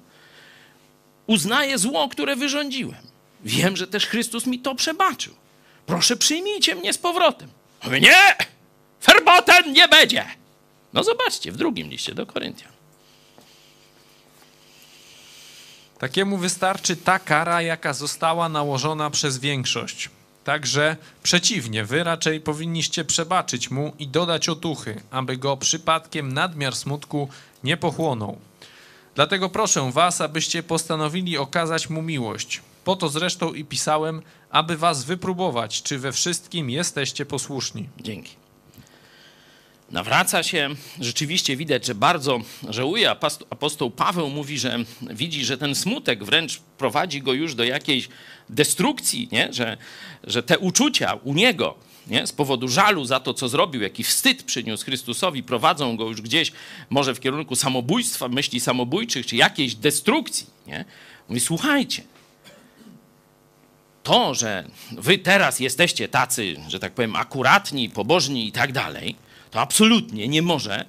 Uznaję zło, które wyrządziłem. Wiem, że też Chrystus mi to przebaczył. Proszę, przyjmijcie mnie z powrotem. Nie! Verboten nie będzie! No zobaczcie, w drugim liście do Koryntian. Takiemu wystarczy ta kara, jaka została nałożona przez większość. Także przeciwnie, wy raczej powinniście przebaczyć mu i dodać otuchy, aby go przypadkiem nadmiar smutku nie pochłonął. Dlatego proszę was, abyście postanowili okazać mu miłość. Po to zresztą i pisałem, aby was wypróbować, czy we wszystkim jesteście posłuszni. Dzięki. Nawraca się, rzeczywiście widać, że bardzo żałuje. Apostoł- Paweł mówi, że widzi, że ten smutek wręcz prowadzi go już do jakiejś destrukcji, nie? Że, że te uczucia u niego nie? z powodu żalu za to, co zrobił, jaki wstyd przyniósł Chrystusowi, prowadzą go już gdzieś może w kierunku samobójstwa, myśli samobójczych, czy jakiejś destrukcji. Nie? Mówi, słuchajcie, to, że wy teraz jesteście tacy, że tak powiem, akuratni, pobożni i tak dalej, to absolutnie nie może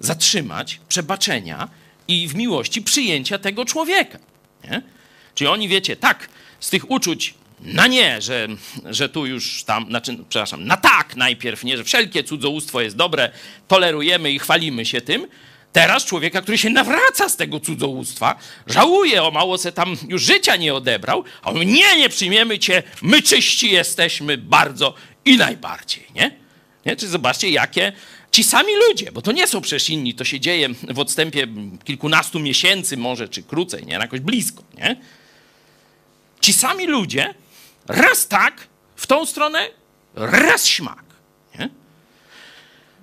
zatrzymać przebaczenia i w miłości przyjęcia tego człowieka. Nie? Czyli oni, wiecie, tak, z tych uczuć na nie, że, że tu już tam, znaczy, przepraszam, na tak najpierw, nie, że wszelkie cudzołóstwo jest dobre, tolerujemy i chwalimy się tym. Teraz człowieka, który się nawraca z tego cudzołóstwa, żałuje, o mało se tam już życia nie odebrał, a on nie, nie przyjmiemy cię, my czyści jesteśmy bardzo i najbardziej, nie? nie? Czy zobaczcie, jakie ci sami ludzie, bo to nie są przecież inni, to się dzieje w odstępie kilkunastu miesięcy może, czy krócej, nie? Jakoś blisko, nie? Ci sami ludzie raz tak, w tą stronę, raz śmak, nie?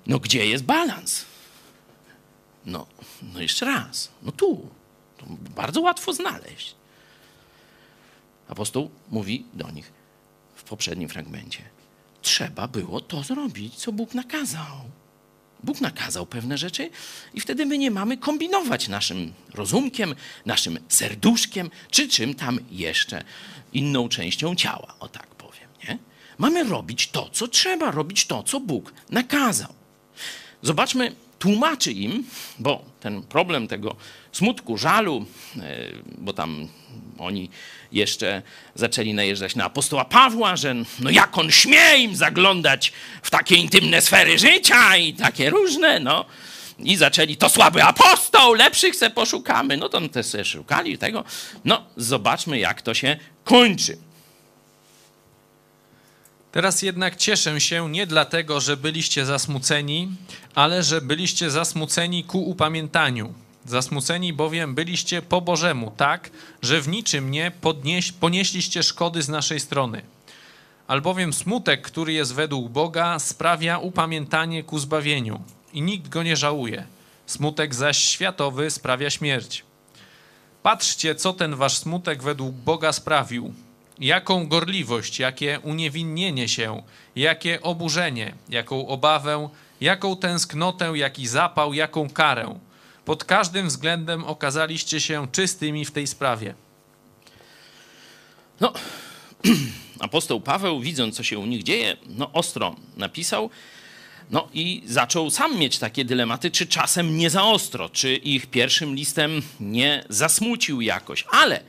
No gdzie jest balans? No, no jeszcze raz. No tu. To bardzo łatwo znaleźć. Apostoł mówi do nich w poprzednim fragmencie. Trzeba było to zrobić, co Bóg nakazał. Bóg nakazał pewne rzeczy i wtedy my nie mamy kombinować naszym rozumkiem, naszym serduszkiem, czy czym tam jeszcze inną częścią ciała, o tak powiem. Nie? Mamy robić to, co trzeba, robić to, co Bóg nakazał. Zobaczmy, tłumaczy im, bo ten problem tego smutku, żalu, e, bo tam oni jeszcze zaczęli najeżdżać na apostoła Pawła, że no jak on śmie im zaglądać w takie intymne sfery życia i takie różne, no. I zaczęli, to słaby apostoł, lepszych se poszukamy. No to też se szukali tego. No, zobaczmy, jak to się kończy. Teraz jednak cieszę się nie dlatego, że byliście zasmuceni, ale że byliście zasmuceni ku upamiętaniu. Zasmuceni bowiem byliście po Bożemu, tak, że w niczym nie podnieś, ponieśliście szkody z naszej strony. Albowiem smutek, który jest według Boga, sprawia upamiętanie ku zbawieniu i nikt go nie żałuje. Smutek zaś światowy sprawia śmierć. Patrzcie, co ten wasz smutek według Boga sprawił. Jaką gorliwość, jakie uniewinnienie się, jakie oburzenie, jaką obawę, jaką tęsknotę, jaki zapał, jaką karę. Pod każdym względem okazaliście się czystymi w tej sprawie. No, apostoł Paweł, widząc, co się u nich dzieje, no ostro napisał. No i zaczął sam mieć takie dylematy, czy czasem nie za ostro, czy ich pierwszym listem nie zasmucił jakoś. Ale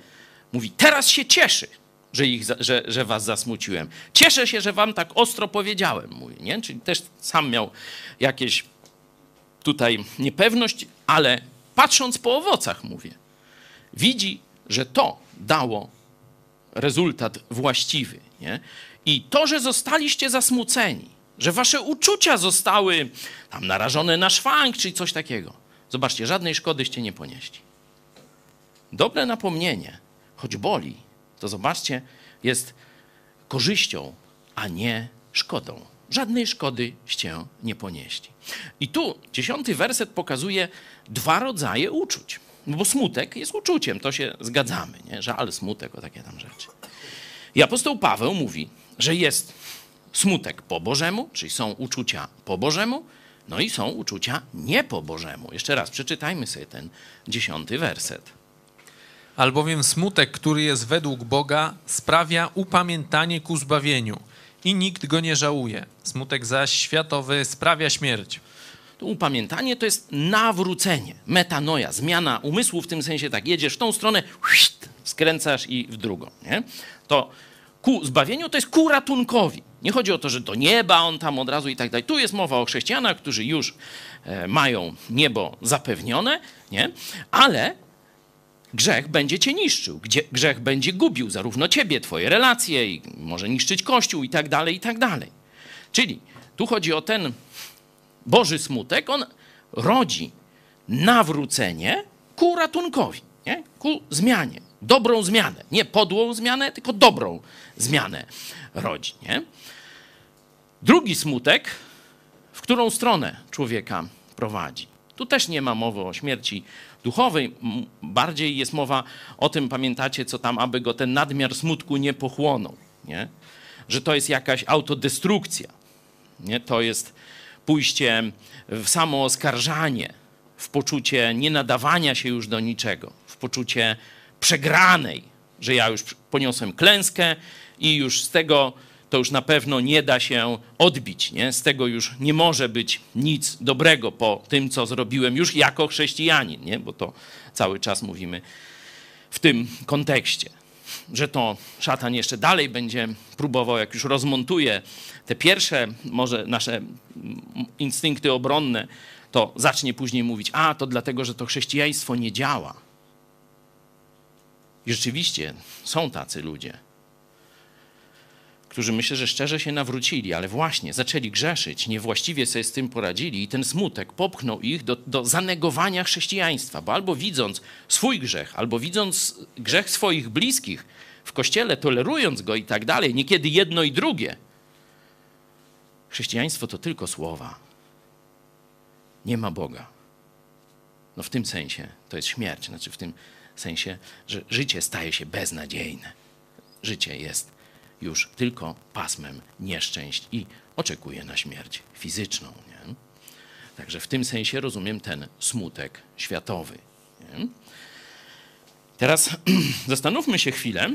mówi, teraz się cieszy, że, ich, że, że was zasmuciłem. Cieszę się, że wam tak ostro powiedziałem, mówi, nie? Czyli też sam miał jakieś tutaj niepewność, ale patrząc po owocach, mówię, widzi, że to dało rezultat właściwy. Nie? I to, że zostaliście zasmuceni, że wasze uczucia zostały tam narażone na szwank czy coś takiego. Zobaczcie, żadnej szkodyście nie ponieśli. Dobre napomnienie, choć boli, to zobaczcie, jest korzyścią, a nie szkodą. Żadnej szkodyście nie ponieśli. I tu dziesiąty werset pokazuje dwa rodzaje uczuć. No bo smutek jest uczuciem, to się zgadzamy, nie? Żal, smutek, o takie tam rzeczy. I apostoł Paweł mówi, że jest smutek po Bożemu, czyli są uczucia po Bożemu, no i są uczucia nie po Bożemu. Jeszcze raz przeczytajmy sobie ten dziesiąty werset. Albowiem smutek, który jest według Boga, sprawia upamiętanie ku zbawieniu i nikt go nie żałuje. Smutek zaś światowy sprawia śmierć. To upamiętanie to jest nawrócenie, metanoja, zmiana umysłu w tym sensie tak, jedziesz w tą stronę, skręcasz i w drugą. Nie? To ku zbawieniu to jest ku ratunkowi. Nie chodzi o to, że do nieba on tam od razu i tak dalej. Tu jest mowa o chrześcijanach, którzy już e, mają niebo zapewnione, nie? ale grzech będzie cię niszczył, grzech będzie gubił zarówno ciebie, twoje relacje, i może niszczyć kościół i tak dalej, i tak dalej. Czyli tu chodzi o ten Boży smutek, on rodzi nawrócenie ku ratunkowi, nie? ku zmianie, dobrą zmianę. Nie podłą zmianę, tylko dobrą zmianę rodzi. Nie? Drugi smutek, w którą stronę człowieka prowadzi. Tu też nie ma mowy o śmierci duchowej, bardziej jest mowa o tym, pamiętacie, co tam, aby go ten nadmiar smutku nie pochłonął. Nie? Że to jest jakaś autodestrukcja. Nie? To jest pójście w samo oskarżanie, w poczucie nienadawania się już do niczego, w poczucie przegranej, że ja już poniosłem klęskę i już z tego to już na pewno nie da się odbić. Nie? Z tego już nie może być nic dobrego po tym, co zrobiłem już jako chrześcijanin, nie? bo to cały czas mówimy w tym kontekście że to szatan jeszcze dalej będzie próbował, jak już rozmontuje te pierwsze, może nasze instynkty obronne, to zacznie później mówić, a to dlatego, że to chrześcijaństwo nie działa. I rzeczywiście są tacy ludzie, którzy myślę, że szczerze się nawrócili, ale właśnie zaczęli grzeszyć, niewłaściwie sobie z tym poradzili i ten smutek popchnął ich do, do zanegowania chrześcijaństwa, bo albo widząc swój grzech, albo widząc grzech swoich bliskich w kościele, tolerując go i tak dalej, niekiedy jedno i drugie. Chrześcijaństwo to tylko słowa. Nie ma Boga. No w tym sensie to jest śmierć, znaczy w tym sensie, że życie staje się beznadziejne. Życie jest już tylko pasmem nieszczęść i oczekuje na śmierć fizyczną. Nie? Także w tym sensie rozumiem ten smutek światowy. Nie? Teraz zastanówmy się chwilę,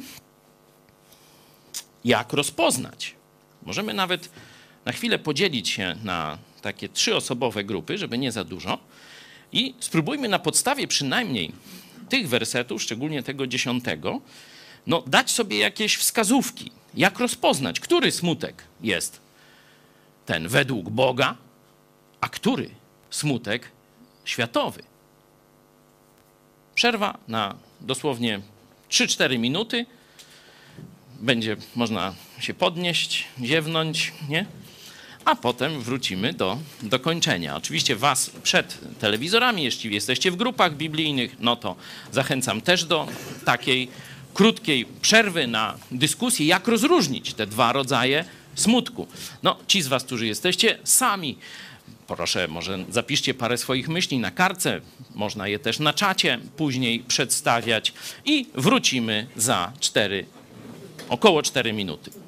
jak rozpoznać. Możemy nawet na chwilę podzielić się na takie trzyosobowe grupy, żeby nie za dużo, i spróbujmy na podstawie przynajmniej tych wersetów, szczególnie tego dziesiątego, no, dać sobie jakieś wskazówki, jak rozpoznać, który smutek jest ten według Boga, a który smutek światowy. Przerwa na dosłownie 3-4 minuty. Będzie można się podnieść, ziewnąć, nie? A potem wrócimy do dokończenia. Oczywiście Was przed telewizorami, jeśli jesteście w grupach biblijnych, no to zachęcam też do takiej krótkiej przerwy na dyskusję, jak rozróżnić te dwa rodzaje smutku. No, ci z Was, którzy jesteście sami, proszę, może zapiszcie parę swoich myśli na kartce, można je też na czacie później przedstawiać i wrócimy za cztery, około 4 minuty.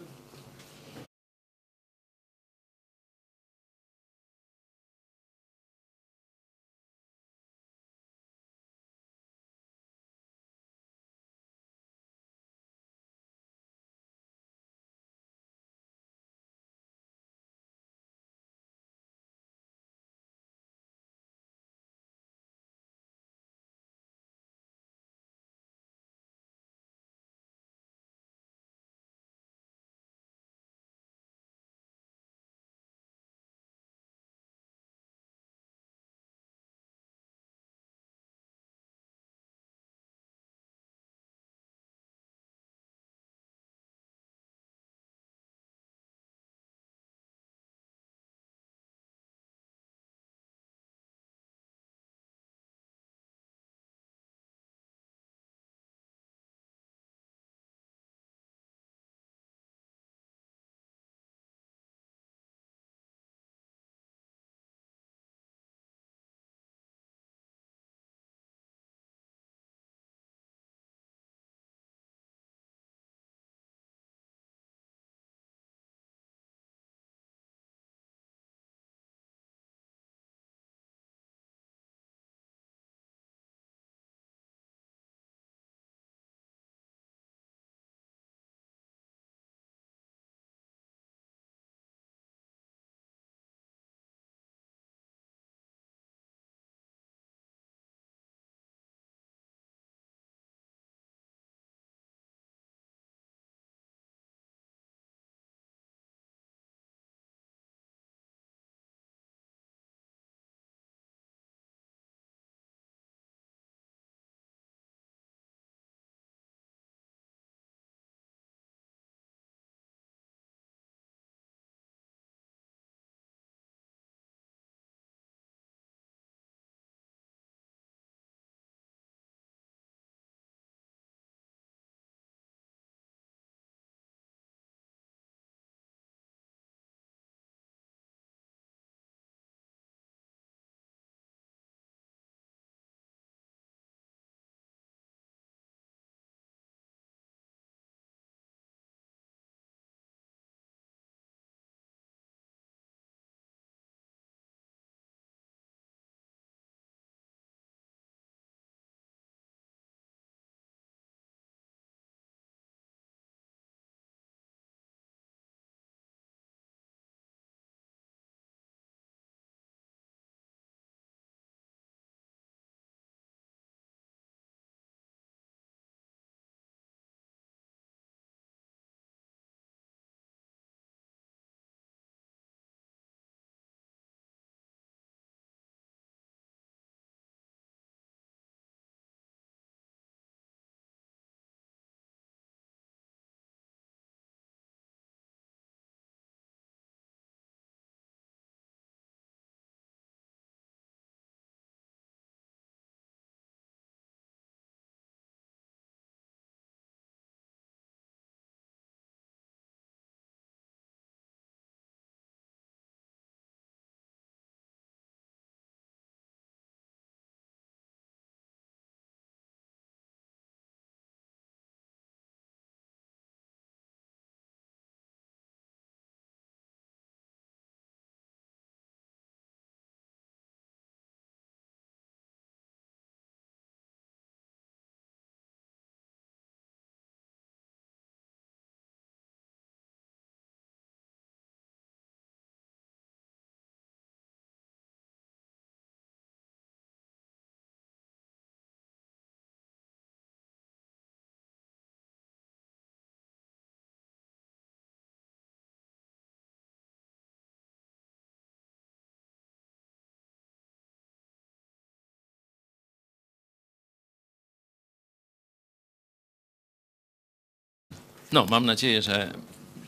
No, mam nadzieję, że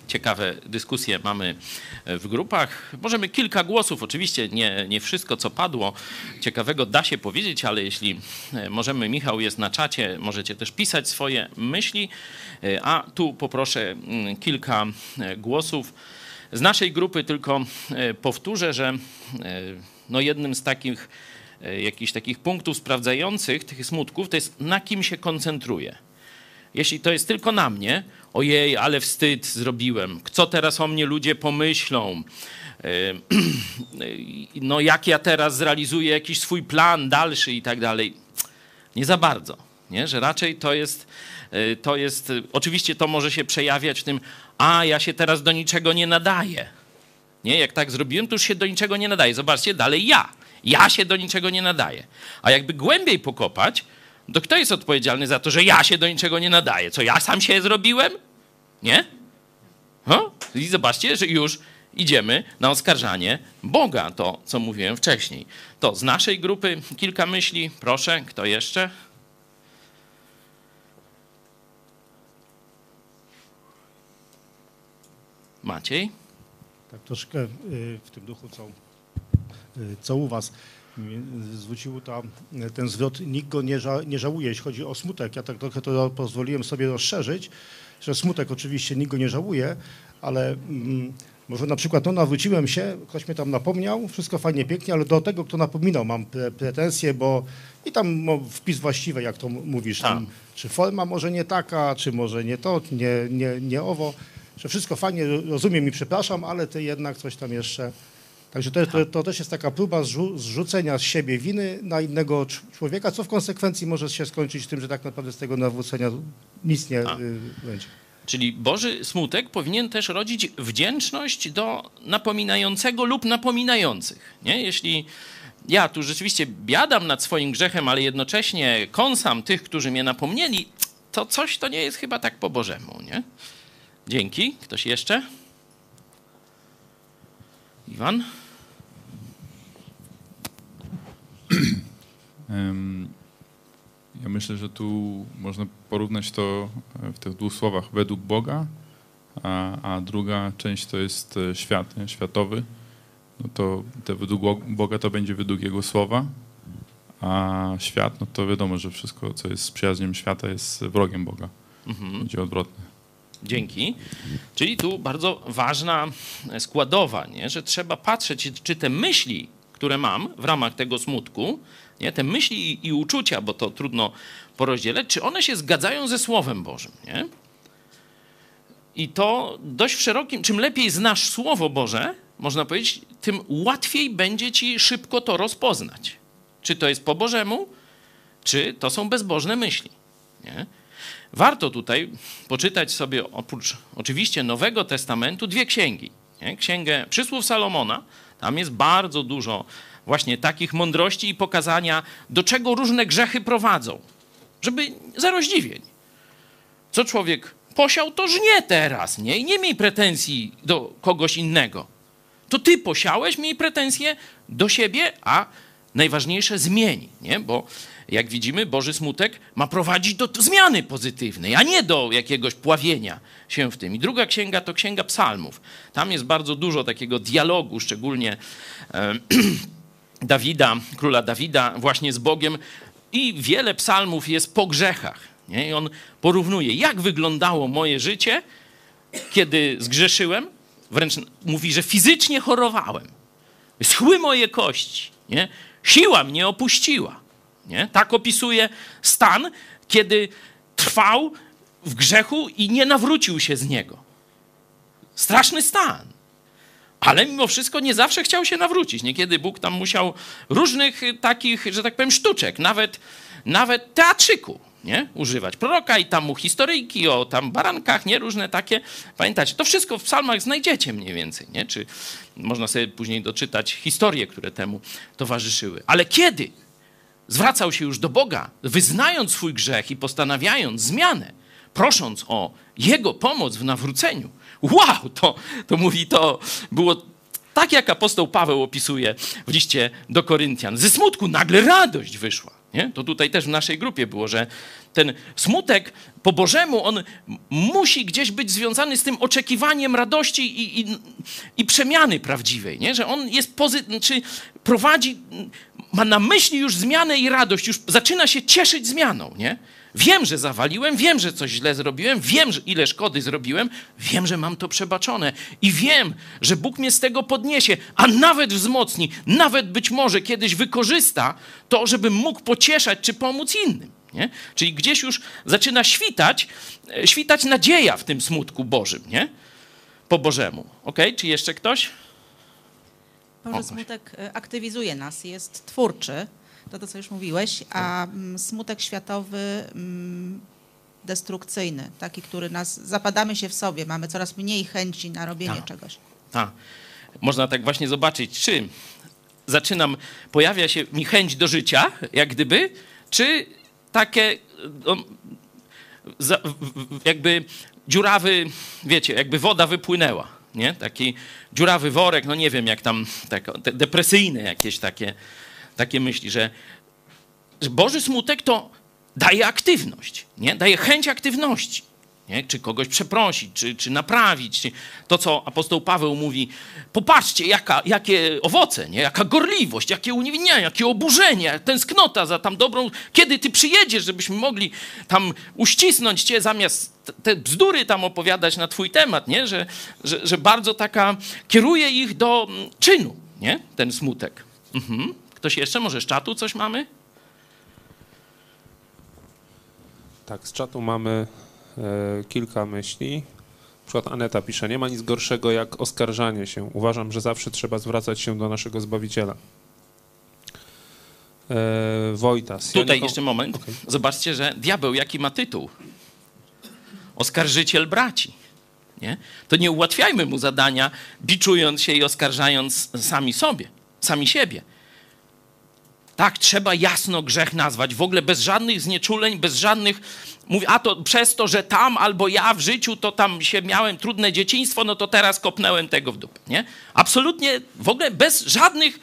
ciekawe dyskusje mamy w grupach. Możemy kilka głosów, oczywiście nie, nie wszystko, co padło, ciekawego da się powiedzieć, ale jeśli e, możemy, Michał jest na czacie, możecie też pisać swoje myśli, E, a tu poproszę kilka e, głosów. Z naszej grupy tylko e, powtórzę, że e, no jednym z takich e, jakichś takich punktów sprawdzających tych smutków to jest na kim się koncentruję. Jeśli to jest tylko na mnie, ojej, ale wstyd zrobiłem, co teraz o mnie ludzie pomyślą, E, no jak ja teraz zrealizuję jakiś swój plan dalszy i tak dalej. Nie za bardzo, nie? że raczej to jest, e, to jest, oczywiście to może się przejawiać w tym, a ja się teraz do niczego nie nadaję. Nie, jak tak zrobiłem, to już się do niczego nie nadaje. Zobaczcie, dalej ja. Ja się do niczego nie nadaję. A jakby głębiej pokopać, to kto jest odpowiedzialny za to, że ja się do niczego nie nadaję? Co ja sam się zrobiłem? Nie? I zobaczcie, że już idziemy na oskarżanie Boga, to co mówiłem wcześniej. To z naszej grupy kilka myśli. Proszę, kto jeszcze? Maciej? Tak troszkę y, w tym duchu, co, y, co u was zwrócił ta, ten zwrot, nikt go nie, ża, nie żałuje, jeśli chodzi o smutek. Ja tak trochę to pozwoliłem sobie rozszerzyć, że smutek oczywiście nikt go nie żałuje, ale mm, może na przykład no nawróciłem się, ktoś mnie tam napomniał, wszystko fajnie, pięknie, ale do tego, kto napominał, mam pre, pretensje, bo i tam no, wpis właściwy, jak to mówisz, tam, czy forma może nie taka, czy może nie to, nie, nie, nie owo, że wszystko fajnie, rozumiem i przepraszam, ale ty jednak coś tam jeszcze... Także to, to, to też jest taka próba zrzu, zrzucenia z siebie winy na innego cz- człowieka, co w konsekwencji może się skończyć tym, że tak naprawdę z tego nawrócenia nic nie A. y, będzie. Czyli Boży smutek powinien też rodzić wdzięczność do napominającego lub napominających. Nie? Jeśli ja tu rzeczywiście biadam nad swoim grzechem, ale jednocześnie kąsam tych, którzy mnie napomnieli, to coś to nie jest chyba tak po Bożemu. Nie? Dzięki. Ktoś jeszcze? Iwan? Ja myślę, że tu można porównać to e, w tych dwóch słowach według Boga, a, a druga część to jest e, świat, nie? światowy. No to te według Bo- Boga to będzie według Jego słowa, a świat, no to wiadomo, że wszystko, co jest przyjaźniem świata, jest wrogiem Boga. Będzie odwrotne. Dzięki. Czyli tu bardzo ważna składowa, nie? że trzeba patrzeć, czy te myśli, które mam w ramach tego smutku, nie? te myśli i, uczucia, bo to trudno porozdzielać, czy one się zgadzają ze Słowem Bożym. Nie? I to dość w szerokim, czym lepiej znasz Słowo Boże, można powiedzieć, tym łatwiej będzie ci szybko to rozpoznać. Czy to jest po Bożemu, czy to są bezbożne myśli. Nie? Warto tutaj poczytać sobie oprócz oczywiście Nowego Testamentu dwie księgi. Nie? Księgę Przysłów Salomona, tam jest bardzo dużo właśnie takich mądrości i pokazania, do czego różne grzechy prowadzą. Żeby zero zdziwień. Co człowiek posiał, to żnie teraz, nie? I nie miej pretensji do kogoś innego. To ty posiałeś, miej pretensje do siebie, a najważniejsze zmień, nie? Bo jak widzimy, Boży smutek ma prowadzić do zmiany pozytywnej, a nie do jakiegoś pławienia się w tym. I druga księga to księga psalmów. Tam jest bardzo dużo takiego dialogu, szczególnie e, Dawida, króla Dawida właśnie z Bogiem i wiele psalmów jest po grzechach. Nie? I on porównuje, jak wyglądało moje życie, kiedy zgrzeszyłem. Wręcz mówi, że fizycznie chorowałem. Schły moje kości. Nie? Siła mnie opuściła. Nie? Tak opisuje stan, kiedy trwał w grzechu i nie nawrócił się z niego. Straszny stan. Ale mimo wszystko nie zawsze chciał się nawrócić. Niekiedy Bóg tam musiał różnych y, takich, że tak powiem, sztuczek, nawet, nawet teatrzyku nie? używać. Proroka i tam mu historyjki o tam barankach, nie? Różne takie. Pamiętacie, to wszystko w psalmach znajdziecie mniej więcej, nie? Czy można sobie później doczytać historie, które temu towarzyszyły. Ale kiedy zwracał się już do Boga, wyznając swój grzech i postanawiając zmianę, prosząc o Jego pomoc w nawróceniu. Wow, to, to mówi, to było tak, jak apostoł Paweł opisuje w liście do Koryntian. Ze smutku nagle radość wyszła. Nie? To tutaj też w naszej grupie było, że ten smutek po Bożemu, on musi gdzieś być związany z tym oczekiwaniem radości i, i, i przemiany prawdziwej, nie? że on jest pozy- czy prowadzi, ma na myśli już zmianę i radość, już zaczyna się cieszyć zmianą. Nie? Wiem, że zawaliłem, wiem, że coś źle zrobiłem, wiem, że ile szkody zrobiłem, wiem, że mam to przebaczone i wiem, że Bóg mnie z tego podniesie, a nawet wzmocni, nawet być może kiedyś wykorzysta to, żebym mógł pocieszać czy pomóc innym. Nie? Czyli gdzieś już zaczyna świtać, e, świtać nadzieja w tym smutku Bożym, nie? Po Bożemu. Ok? Czy jeszcze ktoś? Boże, smutek e, aktywizuje nas, jest twórczy, to to, co już mówiłeś, a mm, smutek światowy mm, destrukcyjny, taki, który nas, zapadamy się w sobie, mamy coraz mniej chęci na robienie Tak. czegoś. A, można tak właśnie zobaczyć, czy zaczynam, pojawia się mi chęć do życia, jak gdyby, czy takie no, za, jakby dziurawy, wiecie, jakby woda wypłynęła, nie? Taki dziurawy worek, no nie wiem, jak tam, tak, depresyjne jakieś takie, takie myśli, że, Boży smutek to daje aktywność, nie? Daje chęć aktywności. Nie? Czy kogoś przeprosić, czy, czy naprawić. To, co apostoł Paweł mówi, popatrzcie, jaka, jakie owoce, nie? jaka gorliwość, jakie uniewinnienie, jakie oburzenie, tęsknota za tam dobrą... Kiedy ty przyjedziesz, żebyśmy mogli tam uścisnąć cię, zamiast te- te bzdury tam opowiadać na twój temat, nie? Że, że, że bardzo taka kieruje ich do mm, czynu, nie? ten smutek. Mhm. Ktoś jeszcze? Może z czatu coś mamy? Tak, z czatu mamy e, kilka myśli. Na przykład Aneta pisze, nie ma nic gorszego jak oskarżanie się. Uważam, że zawsze trzeba zwracać się do naszego Zbawiciela. E, Wojtas. ja Tutaj niko- jeszcze moment. Okej. Zobaczcie, że diabeł jaki ma tytuł? Oskarżyciel braci. Nie? To nie ułatwiajmy mu zadania, biczując się i oskarżając sami sobie, sami siebie. Tak, trzeba jasno grzech nazwać, w ogóle bez żadnych znieczuleń, bez żadnych. Mówię, a to przez to, że tam albo ja w życiu to tam się miałem trudne dzieciństwo, no to teraz kopnąłem tego w dupę. Nie? Absolutnie w ogóle bez żadnych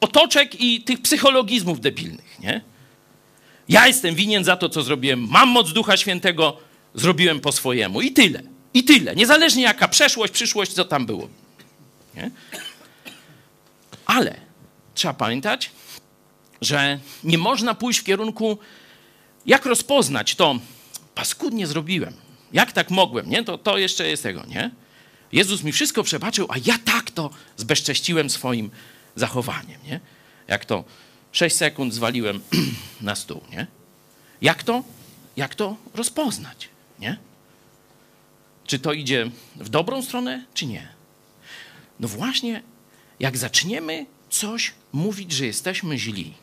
otoczek i tych psychologizmów debilnych. Nie? Ja jestem winien za to, co zrobiłem. Mam moc Ducha Świętego, zrobiłem po swojemu. I tyle. I tyle. Niezależnie jaka przeszłość, przyszłość, co tam było. Nie? Ale trzeba pamiętać, że nie można pójść w kierunku, jak rozpoznać to, paskudnie zrobiłem. Jak tak mogłem, nie? To, to jeszcze jest tego, nie? Jezus mi wszystko przebaczył, a ja tak to zbezcześciłem swoim zachowaniem, nie? Jak to 6 sekund zwaliłem na stół, nie? Jak to, jak to rozpoznać, nie? Czy to idzie w dobrą stronę, czy nie? No właśnie, jak zaczniemy coś mówić, że jesteśmy źli,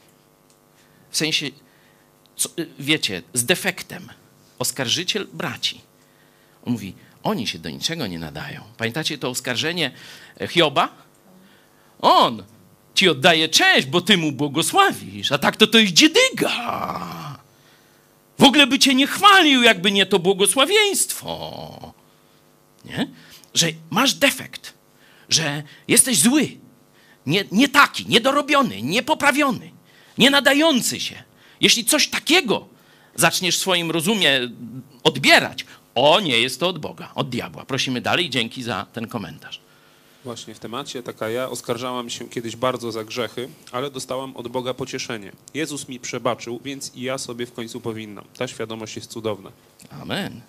w sensie, co, wiecie, z defektem, oskarżyciel braci, on mówi, oni się do niczego nie nadają. Pamiętacie to oskarżenie Hioba? On ci oddaje cześć, bo ty mu błogosławisz, a tak to to jest dziedyga. W ogóle by cię nie chwalił, jakby nie to błogosławieństwo. Nie? Że masz defekt, że jesteś zły, nie, nie taki, niedorobiony, niepoprawiony, nie nadający się. Jeśli coś takiego zaczniesz w swoim rozumie odbierać, o, nie jest to od Boga, od diabła. Prosimy dalej, dzięki za ten komentarz. Właśnie w temacie taka ja oskarżałam się kiedyś bardzo za grzechy, ale dostałam od Boga pocieszenie. Jezus mi przebaczył, więc i ja sobie w końcu powinnam. Ta świadomość jest cudowna. Amen.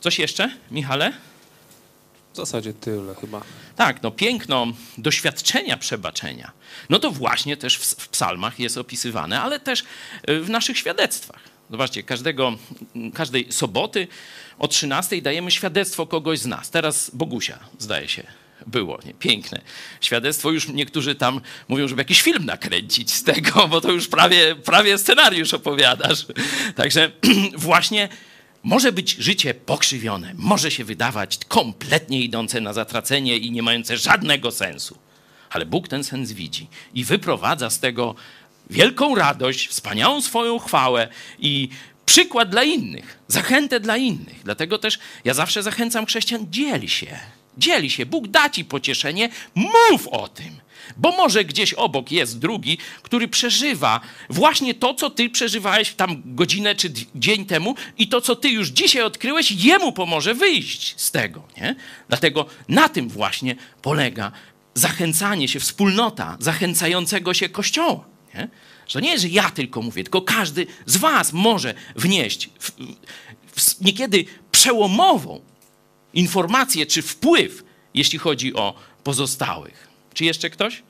Coś jeszcze, Michale? W zasadzie tyle chyba. Tak, no piękno doświadczenia przebaczenia. No to właśnie też w, w psalmach jest opisywane, ale też y, w naszych świadectwach. Zobaczcie, każdego, każdej soboty o 13 dajemy świadectwo kogoś z nas. Teraz Bogusia, zdaje się, było. Nie? Piękne świadectwo. Już niektórzy tam mówią, żeby jakiś film nakręcić z tego, bo to już prawie, prawie scenariusz opowiadasz. Także właśnie może być życie pokrzywione, może się wydawać kompletnie idące na zatracenie i nie mające żadnego sensu. Ale Bóg ten sens widzi i wyprowadza z tego wielką radość, wspaniałą swoją chwałę i przykład dla innych, zachętę dla innych. Dlatego też ja zawsze zachęcam chrześcijan, dziel się. dzieli się. Bóg da ci pocieszenie, mów o tym. Bo może gdzieś obok jest drugi, który przeżywa właśnie to, co ty przeżywałeś tam godzinę czy dzień temu i to, co ty już dzisiaj odkryłeś, jemu pomoże wyjść z tego. Nie? Dlatego na tym właśnie polega zachęcanie się, wspólnota zachęcającego się Kościoła. Nie? Że nie, że ja tylko mówię, tylko każdy z was może wnieść w, w, niekiedy przełomową informację czy wpływ, jeśli chodzi o pozostałych. Czy jeszcze ktoś?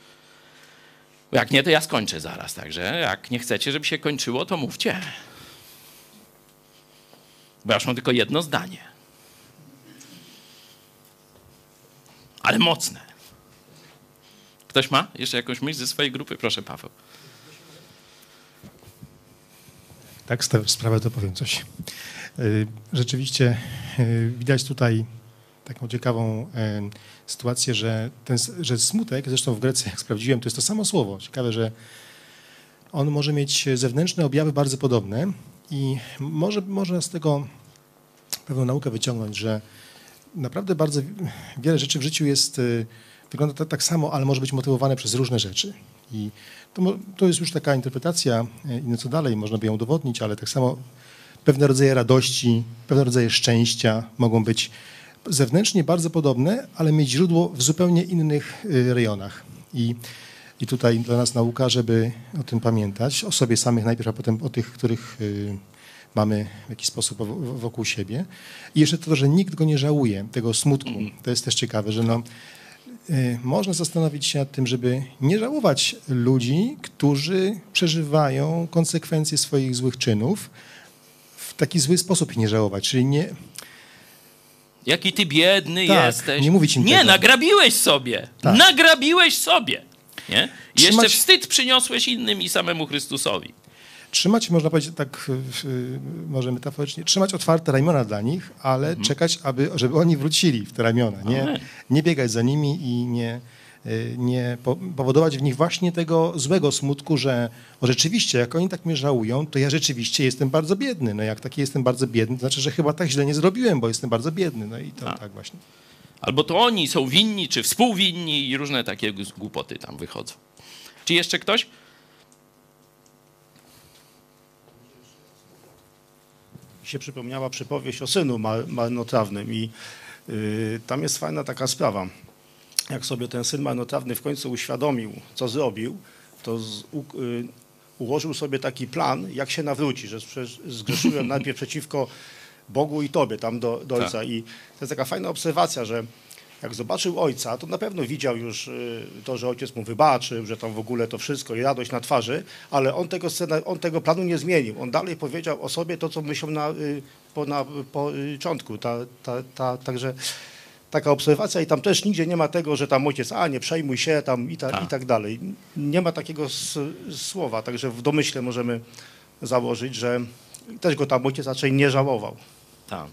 Jak nie, to ja skończę zaraz. Także jak nie chcecie, żeby się kończyło, to mówcie. Bo ja już mam tylko jedno zdanie. Ale mocne. Ktoś ma jeszcze jakąś myśl ze swojej grupy? Proszę, Paweł. Tak, stawiasz sprawę, to powiem coś. Y, Rzeczywiście y, widać tutaj taką ciekawą em, sytuację, że, ten, że smutek, zresztą w Grecji, jak sprawdziłem, to jest to samo słowo. Ciekawe, że on może mieć zewnętrzne objawy bardzo podobne i może, można z tego pewną naukę wyciągnąć, że naprawdę bardzo wiele rzeczy w życiu jest, y, wygląda tak, tak samo, ale może być motywowane przez różne rzeczy. I to, to jest już taka interpretacja y, i co dalej, można by ją udowodnić, ale tak samo pewne rodzaje radości, pewne rodzaje szczęścia mogą być zewnętrznie bardzo podobne, ale mieć źródło w zupełnie innych y, rejonach. I, I tutaj dla nas nauka, żeby o tym pamiętać, o sobie samych najpierw, a potem o tych, których y, mamy w jakiś sposób wo- wo- wokół siebie. I jeszcze to, że nikt go nie żałuje, tego smutku. To jest też ciekawe, że no, y, można zastanowić się nad tym, żeby nie żałować ludzi, którzy przeżywają konsekwencje swoich złych czynów, w taki zły sposób nie żałować, czyli nie, Jaki ty biedny Tak, jesteś. nie mówić im Nie, tego. nagrabiłeś sobie. Tak. Nagrabiłeś sobie. Nie? I jeszcze Trzymać- wstyd przyniosłeś innym i samemu Chrystusowi. trzymać, można powiedzieć tak może metaforycznie, trzymać otwarte ramiona dla nich, ale czekać, aby, żeby oni wrócili w te ramiona. Nie, Amen. nie biegać za nimi i nie, nie po- powodować w nich właśnie tego złego smutku, że o, rzeczywiście, jak oni tak mnie żałują, to ja rzeczywiście jestem bardzo biedny. No jak taki jestem bardzo biedny, to znaczy, że chyba tak źle nie zrobiłem, bo jestem bardzo biedny. No i to Tak. tak właśnie. Albo to oni są winni, czy współwinni i różne takie głupoty tam wychodzą. Czy jeszcze ktoś? mi się przypomniała przypowieść o synu mar- marnotrawnym i y, tam jest fajna taka sprawa. Jak sobie ten syn marnotrawny w końcu uświadomił, co zrobił, to z, u, y, ułożył sobie taki plan, jak się nawróci, że zgrzeszyłem najpierw przeciwko Bogu i Tobie tam do, do Ojca. I to jest taka fajna obserwacja, że jak zobaczył ojca, to na pewno widział już y, to, że ojciec mu wybaczył, że tam w ogóle to wszystko i radość na twarzy, ale on tego, scena, on tego planu nie zmienił. On dalej powiedział o sobie to, co myślał na, y, po, na początku. Ta, ta, ta, także taka obserwacja i tam też nigdzie nie ma tego, że tam ojciec, a nie przejmuj się tam i, ta, Tak. i tak dalej. Nie ma takiego s, słowa, także w domyśle możemy założyć, że też go tam ojciec raczej nie żałował. Tam.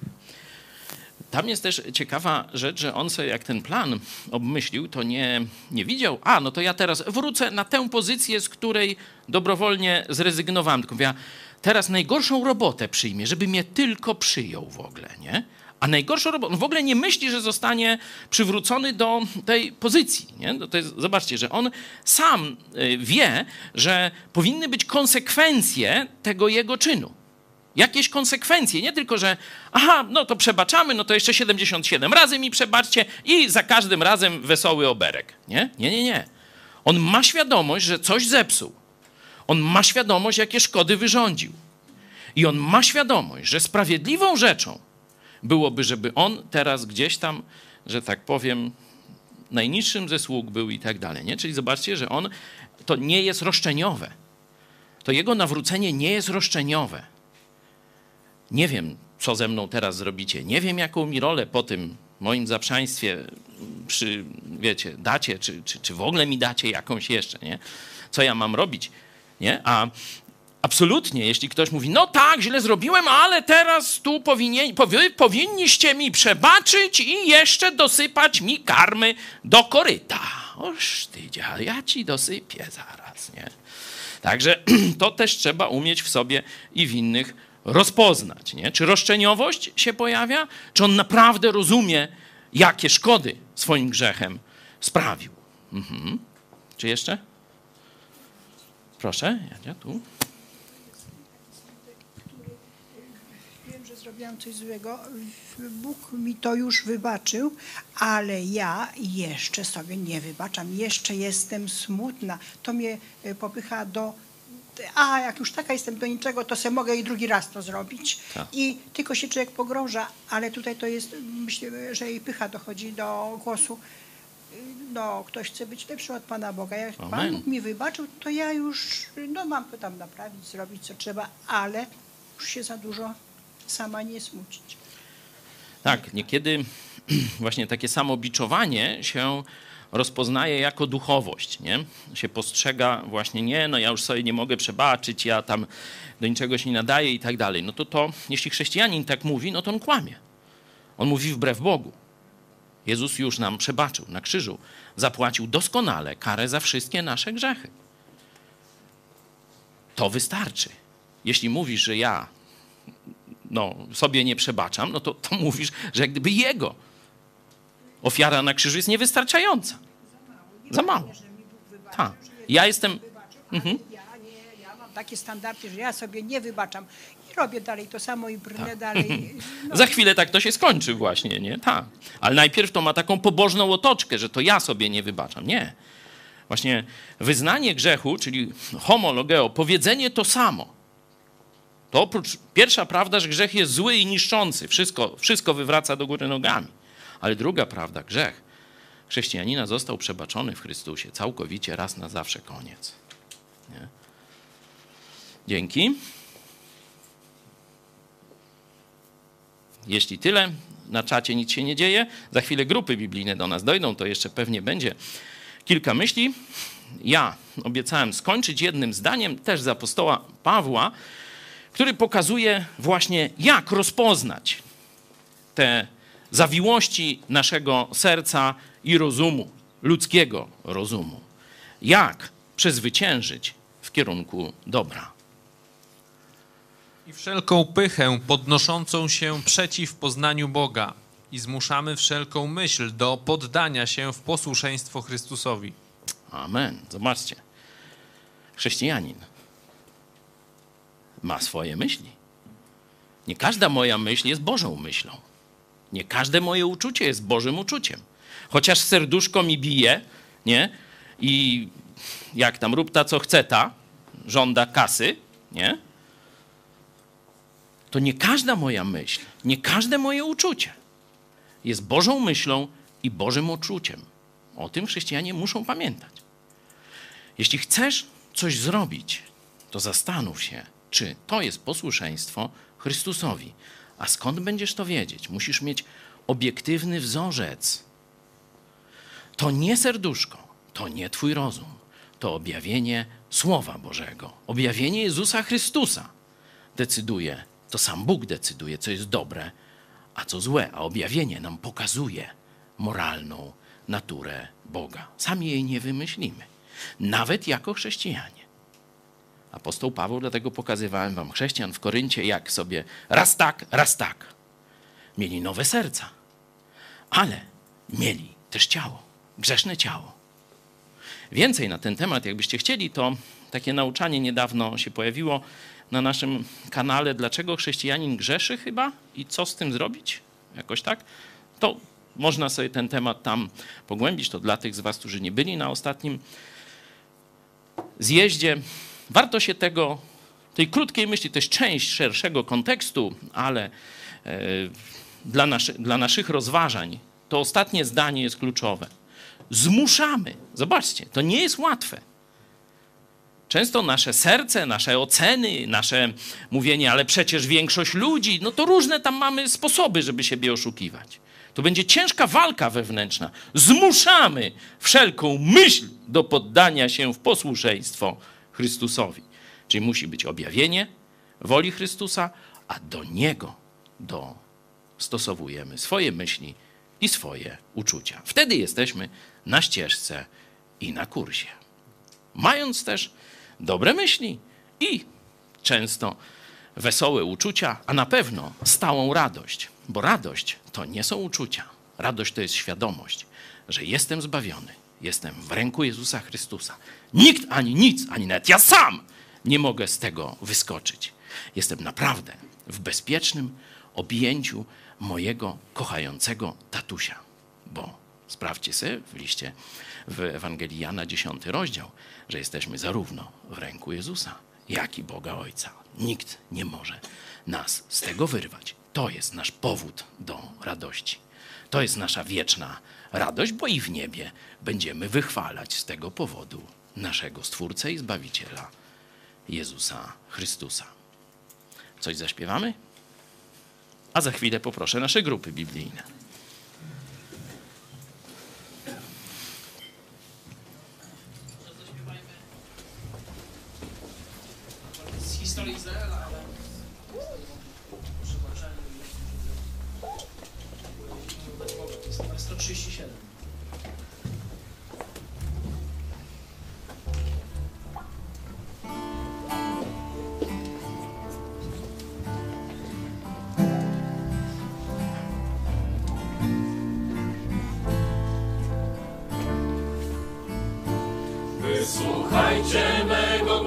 Tam jest też ciekawa rzecz, że on sobie jak ten plan obmyślił, to nie, nie widział, a no to ja teraz wrócę na tę pozycję, z której dobrowolnie zrezygnowałem. Tylko ja teraz najgorszą robotę przyjmie, żeby mnie tylko przyjął w ogóle, nie? A najgorszą robotę, on w ogóle nie myśli, że zostanie przywrócony do tej pozycji. Nie? No to jest, zobaczcie, że on sam y, wie, że powinny być konsekwencje tego jego czynu jakieś konsekwencje. Nie tylko, że aha, no to przebaczamy, no to jeszcze 77 razy mi przebaczcie i za każdym razem wesoły oberek. Nie? Nie, nie, nie. On ma świadomość, że coś zepsuł. On ma świadomość, jakie szkody wyrządził. I on ma świadomość, że sprawiedliwą rzeczą byłoby, żeby on teraz gdzieś tam, że tak powiem, najniższym ze sług był i tak dalej. Nie? Czyli zobaczcie, że on to nie jest roszczeniowe. To jego nawrócenie nie jest roszczeniowe nie wiem, co ze mną teraz zrobicie, nie wiem, jaką mi rolę po tym moim zaprzaństwie przy, wiecie, dacie, czy, czy, czy w ogóle mi dacie jakąś jeszcze, nie? Co ja mam robić, nie? A absolutnie, jeśli ktoś mówi, no tak, źle zrobiłem, ale teraz tu powinien, powi, powinniście mi przebaczyć i jeszcze dosypać mi karmy do koryta. Oż ty, ja ci dosypię zaraz, nie? Także to też trzeba umieć w sobie i w innych rozpoznać. Nie? Czy roszczeniowość się pojawia? Czy on naprawdę rozumie jakie szkody swoim grzechem sprawił. Mhm. Czy jeszcze? Proszę, Jadzia, tu. Wiem, że zrobiłam coś złego. Bóg mi to już wybaczył, ale ja jeszcze sobie nie wybaczam. Jeszcze jestem smutna. To mnie e, popycha do. A jak już taka jestem do niczego, to se mogę i drugi raz to zrobić. Tak. I tylko się człowiek pogrąża, ale tutaj to jest, myślę, że i pycha dochodzi do głosu. No, ktoś chce być lepszy od Pana Boga. Jak Pan Amen. Bóg mi wybaczył, to ja już no, mam to tam naprawić, zrobić co trzeba, ale już się za dużo sama nie smucić. Tak, niekiedy właśnie takie samobiczowanie się rozpoznaje jako duchowość, nie? Się postrzega właśnie, nie, no ja już sobie nie mogę przebaczyć, ja tam do niczego się nie nadaję i tak dalej. No to to, jeśli chrześcijanin tak mówi, no to on kłamie. On mówi wbrew Bogu. Jezus już nam przebaczył na krzyżu. Zapłacił doskonale karę za wszystkie nasze grzechy. To wystarczy. Jeśli mówisz, że ja no, sobie nie przebaczam, no to, to mówisz, że jak gdyby jego ofiara na krzyżu jest niewystarczająca. Za mało. Tak. Ja jestem. Mhm. Ja, nie, ja mam takie standardy, że ja sobie nie wybaczam i robię dalej to samo i brnę dalej. No, Za chwilę tak to się skończy właśnie, nie? Tak. Ale najpierw to ma taką pobożną otoczkę, że to ja sobie nie wybaczam. Nie. Właśnie wyznanie grzechu, czyli homologeo, powiedzenie to samo. To oprócz pierwsza prawda, że grzech jest zły i niszczący, wszystko, wszystko wywraca do góry nogami. Ale druga prawda, grzech chrześcijanina został przebaczony w Chrystusie całkowicie, raz na zawsze, koniec. Nie? Dzięki. Jeśli tyle, na czacie nic się nie dzieje, za chwilę grupy biblijne do nas dojdą, to jeszcze pewnie będzie kilka myśli. Ja obiecałem skończyć jednym zdaniem też z apostoła Pawła, który pokazuje właśnie, jak rozpoznać te zawiłości naszego serca i rozumu, ludzkiego rozumu. Jak przezwyciężyć w kierunku dobra. I wszelką pychę podnoszącą się przeciw poznaniu Boga i zmuszamy wszelką myśl do poddania się w posłuszeństwo Chrystusowi. Amen. Zobaczcie. Chrześcijanin ma swoje myśli. Nie każda moja myśl jest Bożą myślą. Nie każde moje uczucie jest Bożym uczuciem. Chociaż serduszko mi bije, nie? I jak tam rób ta, co chce ta, żąda kasy, nie? To nie każda moja myśl, nie każde moje uczucie jest Bożą myślą i Bożym uczuciem. O tym chrześcijanie muszą pamiętać. Jeśli chcesz coś zrobić, to zastanów się, czy to jest posłuszeństwo Chrystusowi. A skąd będziesz to wiedzieć? Musisz mieć obiektywny wzorzec. To nie serduszko, to nie Twój rozum, to objawienie Słowa Bożego, objawienie Jezusa Chrystusa decyduje, to sam Bóg decyduje, co jest dobre, a co złe, a objawienie nam pokazuje moralną naturę Boga. Sami jej nie wymyślimy, nawet jako chrześcijanie. Apostoł Paweł, dlatego pokazywałem wam chrześcijan w Koryncie, jak sobie raz tak, raz tak. Mieli nowe serca, ale mieli też ciało, grzeszne ciało. Więcej na ten temat, jakbyście chcieli, to takie nauczanie niedawno się pojawiło na naszym kanale. Dlaczego chrześcijanin grzeszy chyba i co z tym zrobić? Jakoś tak? To można sobie ten temat tam pogłębić. To dla tych z Was, którzy nie byli na ostatnim zjeździe. Warto się tego, tej krótkiej myśli, to jest część szerszego kontekstu, ale e, dla, naszy, dla naszych rozważań to ostatnie zdanie jest kluczowe. Zmuszamy. Zobaczcie, to nie jest łatwe. Często nasze serce, nasze oceny, nasze mówienie, ale przecież większość ludzi, no to różne tam mamy sposoby, żeby siebie oszukiwać. To będzie ciężka walka wewnętrzna. Zmuszamy wszelką myśl do poddania się w posłuszeństwo Chrystusowi. Czyli musi być objawienie woli Chrystusa, a do Niego dostosowujemy swoje myśli i swoje uczucia. Wtedy jesteśmy na ścieżce i na kursie. Mając też dobre myśli i często wesołe uczucia, a na pewno stałą radość, bo radość to nie są uczucia. Radość to jest świadomość, że jestem zbawiony, jestem w ręku Jezusa Chrystusa. Nikt ani nic, ani nawet ja sam nie mogę z tego wyskoczyć. Jestem naprawdę w bezpiecznym objęciu mojego kochającego tatusia. Bo sprawdźcie sobie w liście w Ewangelii Jana 10 rozdział, że jesteśmy zarówno w ręku Jezusa, jak i Boga Ojca. Nikt nie może nas z tego wyrwać. To jest nasz powód do radości. To jest nasza wieczna radość, bo i w niebie będziemy wychwalać z tego powodu naszego Stwórcę i Zbawiciela, Jezusa Chrystusa. Coś zaśpiewamy? A za chwilę poproszę nasze grupy biblijne.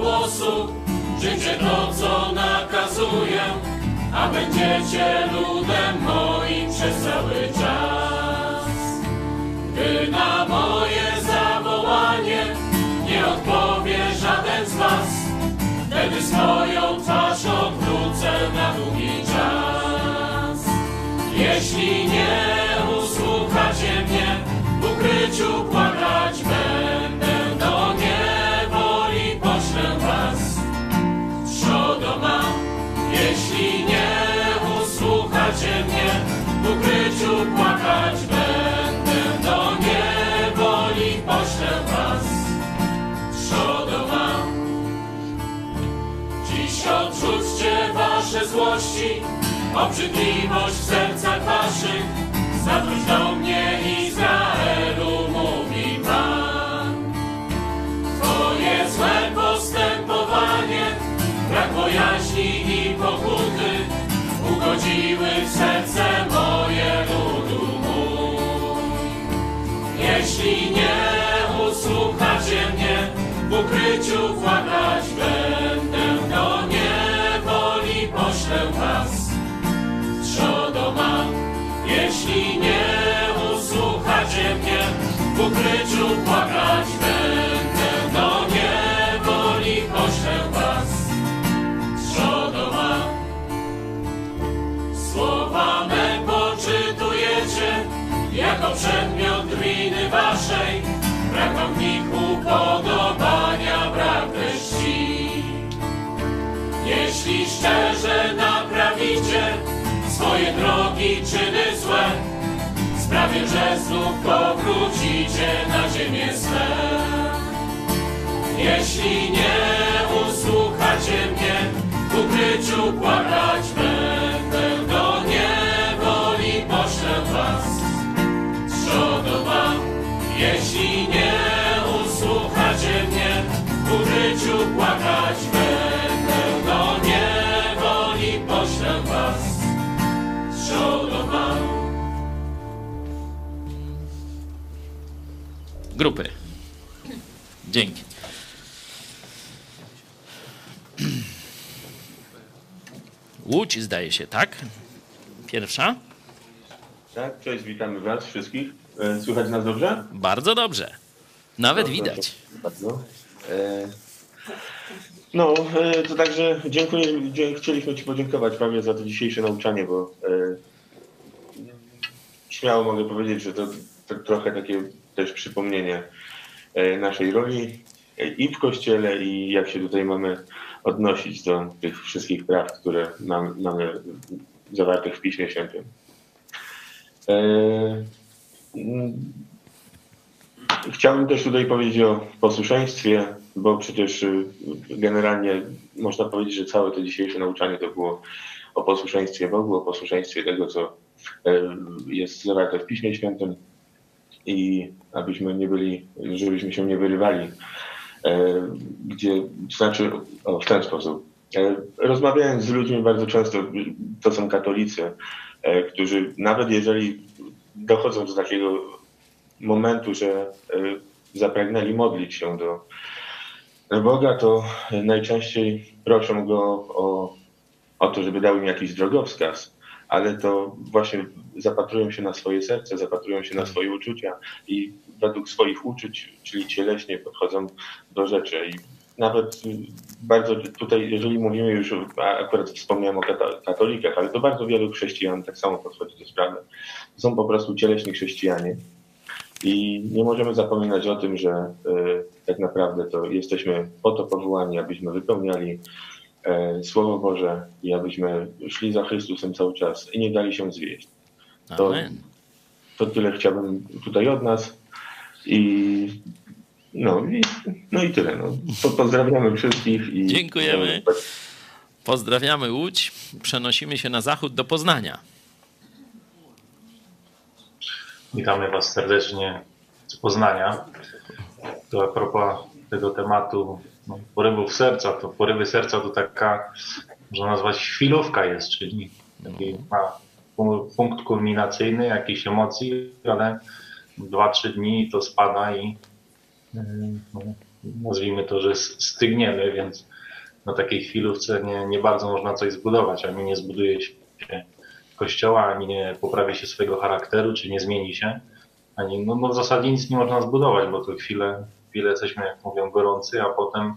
Głosu, czyńcie to, co nakazuję, a będziecie ludem moim przez cały czas. Gdy na moje wasze złości, obrzydliwość w sercach waszych, zawróć do mnie Izraelu, mówi Pan. Twoje złe postępowanie, brak bojaźni i pokuty, ugodziły w serce moje ludu mój. Jeśli nie usłuchacie mnie, w ukryciu płakać będę, poślę was. Jeśli nie usłuchacie mnie, w ukryciu płakać będę, do niewoli poślę was. Trzodoma, słowa me poczytujecie, jako przedmiot winy waszej, brak wam w Jeśli szczerze naprawicie swoje drogi, czyny złe, sprawię, że znów powrócicie na ziemię swe. Jeśli nie usłuchacie mnie, w ukryciu płakać będę, do niewoli poślę was. Wam, jeśli nie usłuchacie mnie, w ukryciu płakać Grupy. Dzięki. Łódź zdaje się, tak? Pierwsza? Tak, cześć, witamy Was wszystkich. E, Słychać nas dobrze? Bardzo dobrze. Nawet widać. Bardzo. E, No, e, to także dziękuję, dzie- chcieliśmy Ci podziękować Paweł za to dzisiejsze nauczanie, bo e, śmiało mogę powiedzieć, że to, trochę takie też przypomnienie e, naszej roli e, i w Kościele i jak się tutaj mamy odnosić do tych wszystkich praw, które mam, mamy zawartych w Piśmie Świętym. E, mm, Chciałbym też tutaj powiedzieć o posłuszeństwie, bo przecież y, generalnie można powiedzieć, że całe to dzisiejsze nauczanie to było o posłuszeństwie Bogu, o posłuszeństwie tego, co jest zawarte w Piśmie Świętym i abyśmy nie byli, żebyśmy się nie wyrywali, y, gdzie, znaczy o, w ten sposób. Y, Rozmawiając z ludźmi bardzo często, to są katolicy, y, którzy nawet jeżeli dochodzą do takiego momentu, że zapragnęli modlić się do Boga, to najczęściej proszą go o, o to, żeby dał im jakiś drogowskaz, ale to właśnie zapatrują się na swoje serce, zapatrują się na swoje uczucia i według swoich uczuć, czyli cieleśnie podchodzą do rzeczy. I nawet y, bardzo tutaj, jeżeli mówimy już, a akurat wspomniałem o katolikach, ale to bardzo wielu chrześcijan tak samo podchodzi do sprawy. Są po prostu cieleśni chrześcijanie. I nie możemy zapominać o tym, że e, tak naprawdę to jesteśmy po to powołani, abyśmy wypełniali Słowo Boże i abyśmy szli za Chrystusem cały czas i nie dali się zwieść. To, Amen. to tyle chciałbym tutaj od nas. I no i, no i tyle. No. Po- Pozdrawiamy wszystkich. I, Dziękujemy. Pozdrawiamy Łódź. Przenosimy się na zachód do Poznania. Witamy Was serdecznie z Poznania. To a propos tego tematu no, porywów serca, to porywy serca to taka, można nazwać chwilówka jest, czyli taki ma pu- punkt kulminacyjny jakiejś emocji, ale 2-3 dni to spada i no, nazwijmy to, że stygniemy, więc na takiej chwilówce nie, nie bardzo można coś zbudować, ani nie zbuduje się kościoła, ani nie poprawi się swojego charakteru, czy nie zmieni się, ani no, no w zasadzie nic nie można zbudować, bo to chwilę, chwilę jesteśmy, jak mówią, gorący, a potem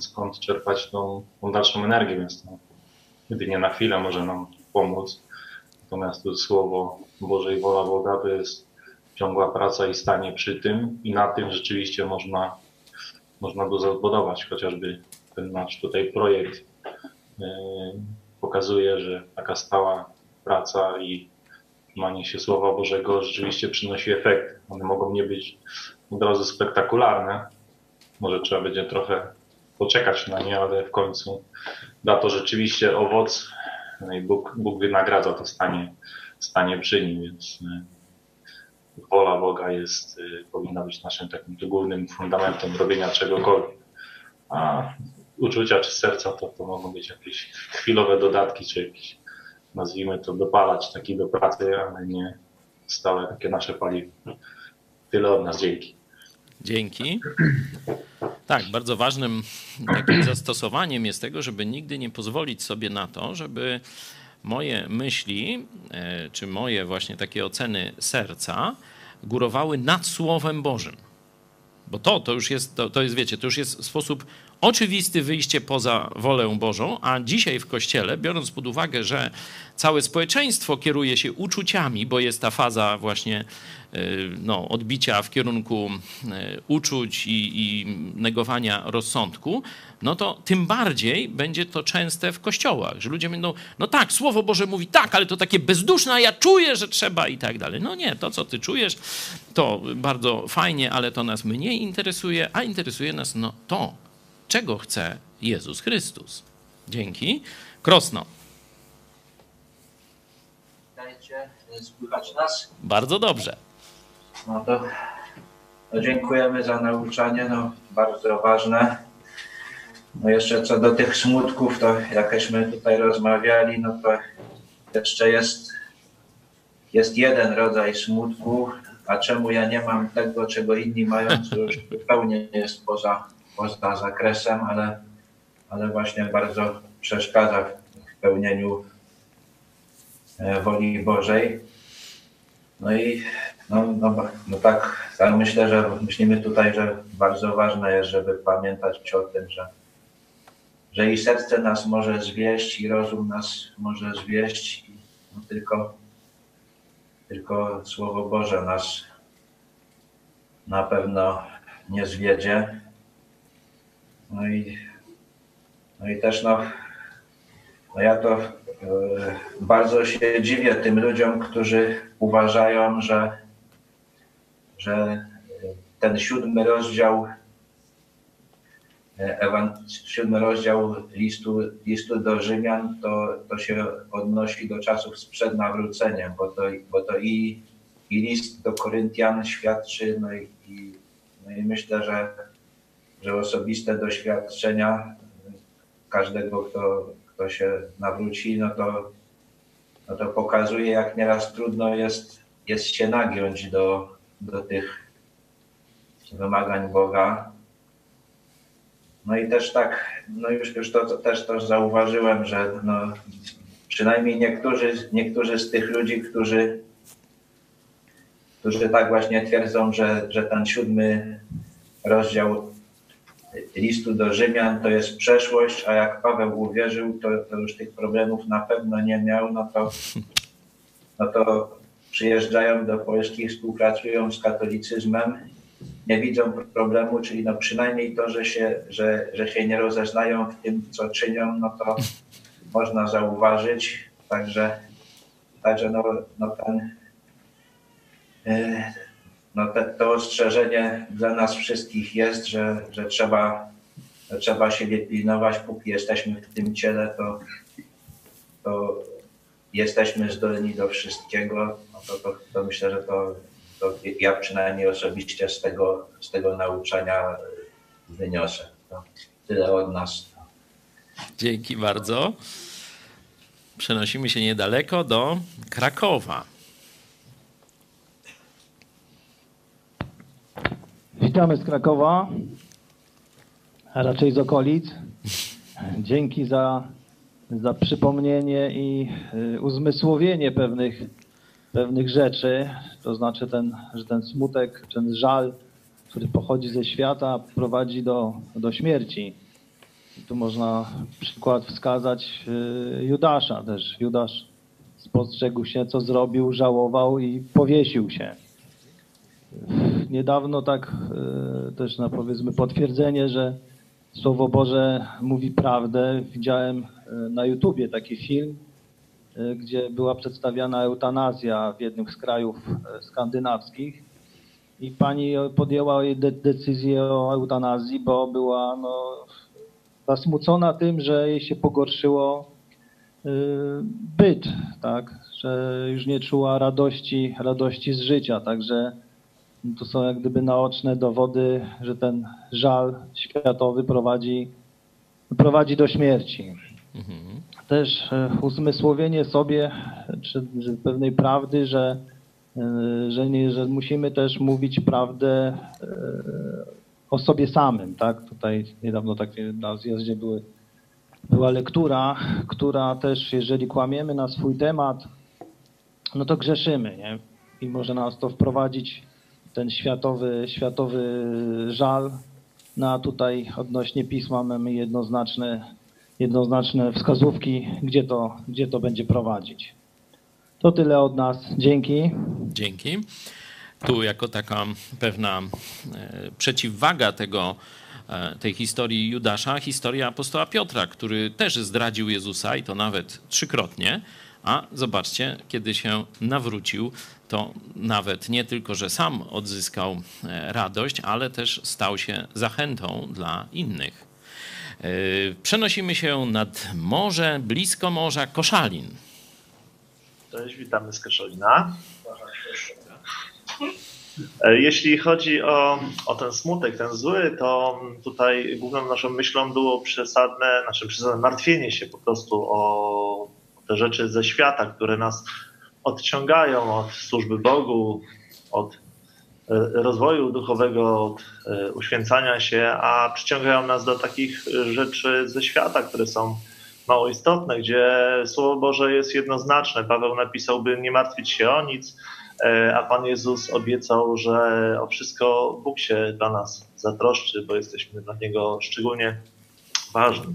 skąd czerpać tą, tą dalszą energię, więc to jedynie na chwilę może nam pomóc. Natomiast to słowo Boże i wola Boga to jest ciągła praca i stanie przy tym i na tym rzeczywiście można, można dużo zbudować, chociażby ten nasz tutaj projekt yy, pokazuje, że taka stała praca i trzymanie się Słowa Bożego rzeczywiście przynosi efekt. One mogą nie być od razu spektakularne. Może trzeba będzie trochę poczekać na nie, ale w końcu da to rzeczywiście owoc no i Bóg, Bóg wynagradza to stanie, stanie przy nim, więc y, wola Boga jest, y, powinna być naszym takim głównym fundamentem robienia czegokolwiek. A uczucia czy serca to, to mogą być jakieś chwilowe dodatki, czy jakieś, nazwijmy to, dopalać taki do pracy, ale nie stałe takie nasze paliwo. Tyle od nas, dzięki. Dzięki. Tak, bardzo ważnym takim zastosowaniem jest tego, żeby nigdy nie pozwolić sobie na to, żeby moje myśli, e, czy moje właśnie takie oceny serca górowały nad Słowem Bożym. Bo to, to już jest, to, to jest, wiecie, to już jest sposób oczywisty wyjście poza wolę Bożą, a dzisiaj w Kościele, biorąc pod uwagę, że całe społeczeństwo kieruje się uczuciami, bo jest ta faza właśnie y, no, odbicia w kierunku y, uczuć i, i negowania rozsądku, no to tym bardziej będzie to częste w kościołach, że ludzie będą, no tak, Słowo Boże mówi tak, ale to takie bezduszne, a ja czuję, że trzeba i tak dalej. No nie, to co ty czujesz, to bardzo fajnie, ale to nas mniej interesuje, a interesuje nas no to, czego chce Jezus Chrystus. Dzięki. Krosno. Dajcie, słychać nas? Bardzo dobrze. No to no dziękujemy za nauczanie, no bardzo ważne. No jeszcze co do tych smutków, to jakśmy tutaj rozmawiali, no to jeszcze jest, jest jeden rodzaj smutku, a czemu ja nie mam tego, czego inni mają, co już zupełnie jest poza, poza zakresem, ale, ale właśnie bardzo przeszkadza w pełnieniu e, woli Bożej. No i no, no, no tak, tak myślę, że myślimy tutaj, że bardzo ważne jest, żeby pamiętać o tym, że, że i serce nas może zwieść, i rozum nas może zwieść, no tylko, tylko Słowo Boże nas na pewno nie zwiedzie. No i, no i też no, no ja to e, bardzo się dziwię tym ludziom, którzy uważają, że, że ten siódmy rozdział e, siódmy rozdział listu, listu do Rzymian to, to się odnosi do czasów sprzed nawróceniem, bo to, bo to i, i list do Koryntian świadczy, no i, i, no i myślę, że, że osobiste doświadczenia każdego, kto, kto się nawróci, no to, no to pokazuje, jak nieraz trudno jest jest się nagiąć do, do tych wymagań Boga. No i też tak, no już, już to, to też to zauważyłem, że no, przynajmniej niektórzy, niektórzy z tych ludzi, którzy, którzy tak właśnie twierdzą, że, że ten siódmy rozdział listu do Rzymian to jest przeszłość, a jak Paweł uwierzył, to, to już tych problemów na pewno nie miał, no to, no to przyjeżdżają do Polski, współpracują z katolicyzmem, nie widzą problemu, czyli no przynajmniej to, że się, że, że się nie rozeznają w tym, co czynią, no to można zauważyć. Także, także no, no ten, yy, no te, to ostrzeżenie dla nas wszystkich jest, że, że trzeba, trzeba siebie pilnować, póki jesteśmy w tym ciele, to, to jesteśmy zdolni do wszystkiego. No to, to, to myślę, że to, to ja przynajmniej osobiście z tego, z tego nauczania wyniosę. To tyle od nas. Dzięki bardzo. Przenosimy się niedaleko do Krakowa. Witamy z Krakowa, a raczej z okolic. Dzięki za, za przypomnienie i y, uzmysłowienie pewnych, pewnych rzeczy. To znaczy, ten, że ten smutek, ten żal, który pochodzi ze świata, prowadzi do, do śmierci. Tu można przykład wskazać y, Judasza też. Judasz spostrzegł się, co zrobił, żałował i powiesił się niedawno tak e, też na powiedzmy potwierdzenie, że Słowo Boże mówi prawdę. Widziałem e, na YouTubie taki film, e, gdzie była przedstawiana eutanazja w jednym z krajów skandynawskich. I pani podjęła de decyzję o eutanazji, bo była no, zasmucona tym, że jej się pogorszyło byt, tak, że już nie czuła radości, radości z życia, także to są jak gdyby naoczne dowody, że ten żal światowy prowadzi, prowadzi do śmierci. Mhm. Też e, uzmysłowienie sobie czy, czy pewnej prawdy, że, e, że, nie, że musimy też mówić prawdę e, o sobie samym. Tak? Tutaj niedawno takie na zjeździe były, była lektura, która też, jeżeli kłamiemy na swój temat, no to grzeszymy. Nie? I może nas to wprowadzić ten światowy, światowy żal. No a tutaj odnośnie pisma mamy jednoznaczne, jednoznaczne wskazówki, gdzie to, gdzie to będzie prowadzić. To tyle od nas. Dzięki. Dzięki. Tu jako taka pewna e, przeciwwaga tego, e, tej historii Judasza, historia apostoła Piotra, który też zdradził Jezusa i to nawet trzykrotnie, a zobaczcie, kiedy się nawrócił, to nawet nie tylko, że sam odzyskał e, radość, ale też stał się zachętą dla innych. E, przenosimy się nad morze, blisko morza Koszalin. Cześć, witamy z Koszalina. E, jeśli chodzi o, o ten smutek, ten zły, to tutaj główną naszą myślą było przesadne, znaczy przesadne martwienie się po prostu o te rzeczy ze świata, które nas odciągają od służby Bogu, od e, rozwoju duchowego, od e, uświęcania się, a przyciągają nas do takich rzeczy ze świata, które są mało istotne, gdzie Słowo Boże jest jednoznaczne. Paweł napisał, by nie martwić się o nic, e, a Pan Jezus obiecał, że o wszystko Bóg się dla nas zatroszczy, bo jesteśmy dla Niego szczególnie ważni.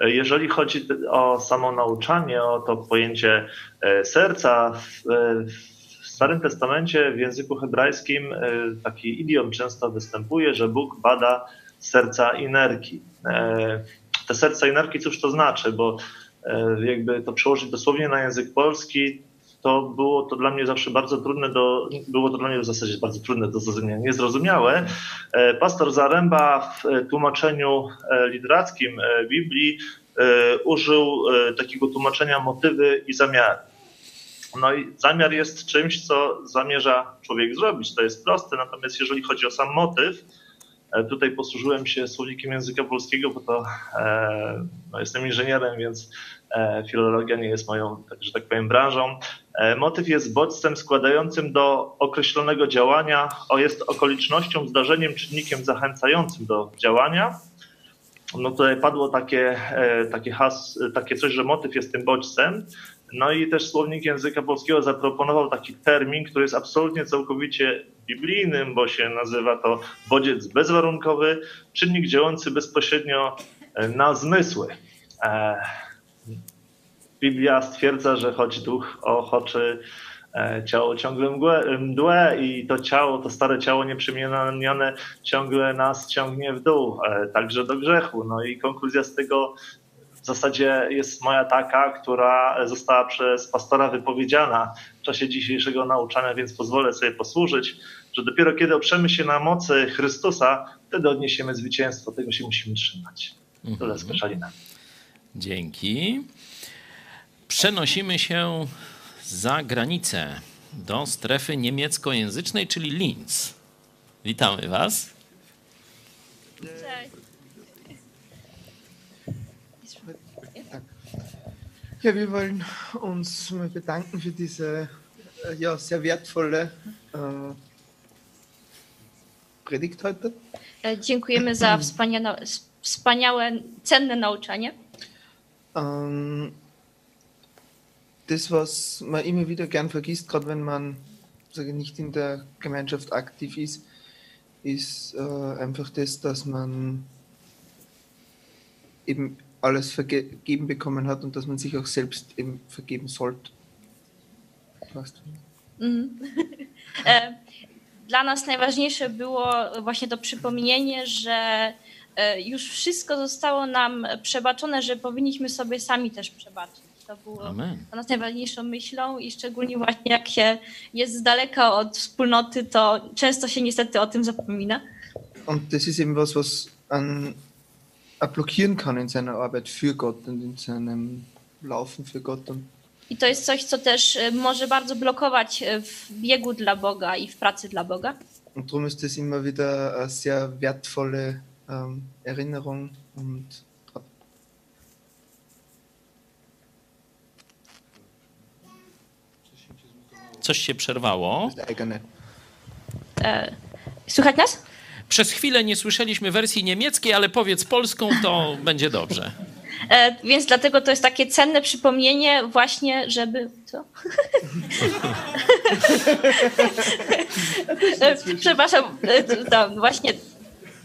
Jeżeli chodzi o samo nauczanie, o to pojęcie e, serca, e, w Starym Testamencie w języku hebrajskim e, taki idiom często występuje, że Bóg bada serca i nerki. Te serca i nerki, cóż to znaczy? Bo jakby to przełożyć dosłownie na język polski, to było to dla mnie zawsze bardzo trudne do, było to dla mnie w zasadzie bardzo trudne do zrozumienia, niezrozumiałe. E, pastor Zaręba w tłumaczeniu e, literackim e, Biblii użył takiego tłumaczenia motywy i zamiary. No i zamiar jest czymś, co zamierza człowiek zrobić. To jest proste, natomiast jeżeli chodzi o sam motyw, Tutaj posłużyłem się słownikiem języka polskiego, bo to no, jestem inżynierem, więc E, Filologia nie jest moją, tak, że tak powiem, branżą. E, Motyw jest bodźcem składającym do określonego działania, o jest okolicznością, zdarzeniem, czynnikiem zachęcającym do działania. No tutaj padło takie, e, takie, has, takie coś, że motyw jest tym bodźcem. No i też słownik języka polskiego zaproponował taki termin, który jest absolutnie całkowicie biblijnym, bo się nazywa to bodziec bezwarunkowy, czynnik działający bezpośrednio e, na zmysły. Biblia stwierdza, że choć duch ochoczy e, ciało ciągle mgłe, mdłe i to ciało, to stare ciało nieprzemienione ciągle nas ciągnie w dół, e, także do grzechu. No i konkluzja z tego w zasadzie jest moja taka, która została przez pastora wypowiedziana w czasie dzisiejszego nauczania, więc pozwolę sobie posłużyć, że dopiero kiedy oprzemy się na mocy Chrystusa, wtedy odniesiemy zwycięstwo. Tego się musimy trzymać. Tyle z Koszalina. Dzięki. Przenosimy się za granicę do strefy niemieckojęzycznej, czyli Linz. Witamy Was. Cześć. Ja, wir wollen uns mal bedanken für diese ja, sehr wertvolle äh, Predigt heute. E, Dziękujemy za wspaniałe, wspaniałe cenne nauczanie. Ähm, das, was man immer wieder gern vergisst, gerade wenn man sage, nicht in der Gemeinschaft aktiv ist, ist äh, einfach das, dass man eben alles vergeben bekommen hat und dass man sich auch selbst eben vergeben sollte. Passt. Mhm. E, Dla nas najważniejsze było właśnie to przypomnienie, że e, już wszystko zostało nam przebaczone, że powinniśmy sobie sami też przebaczyć. To było Amen. dla nas najważniejszą myślą i szczególnie właśnie jak się jest z daleka od wspólnoty, to często się niestety o tym zapomina. Und das ist eben was, was auch blockieren kann in seiner Arbeit für Gott und in seinem Laufen für Gott. Und I to jest coś, co też e, może bardzo blokować e, w biegu dla Boga i w pracy dla Boga. Und darum ist das immer wieder eine sehr wertvolle ähm, Erinnerung und Coś się przerwało. E, Słychać nas? Przez chwilę nie słyszeliśmy wersji niemieckiej, ale powiedz polską, to będzie dobrze. E, Więc dlatego to jest takie cenne przypomnienie właśnie, żeby... Co? E, Przepraszam, tam właśnie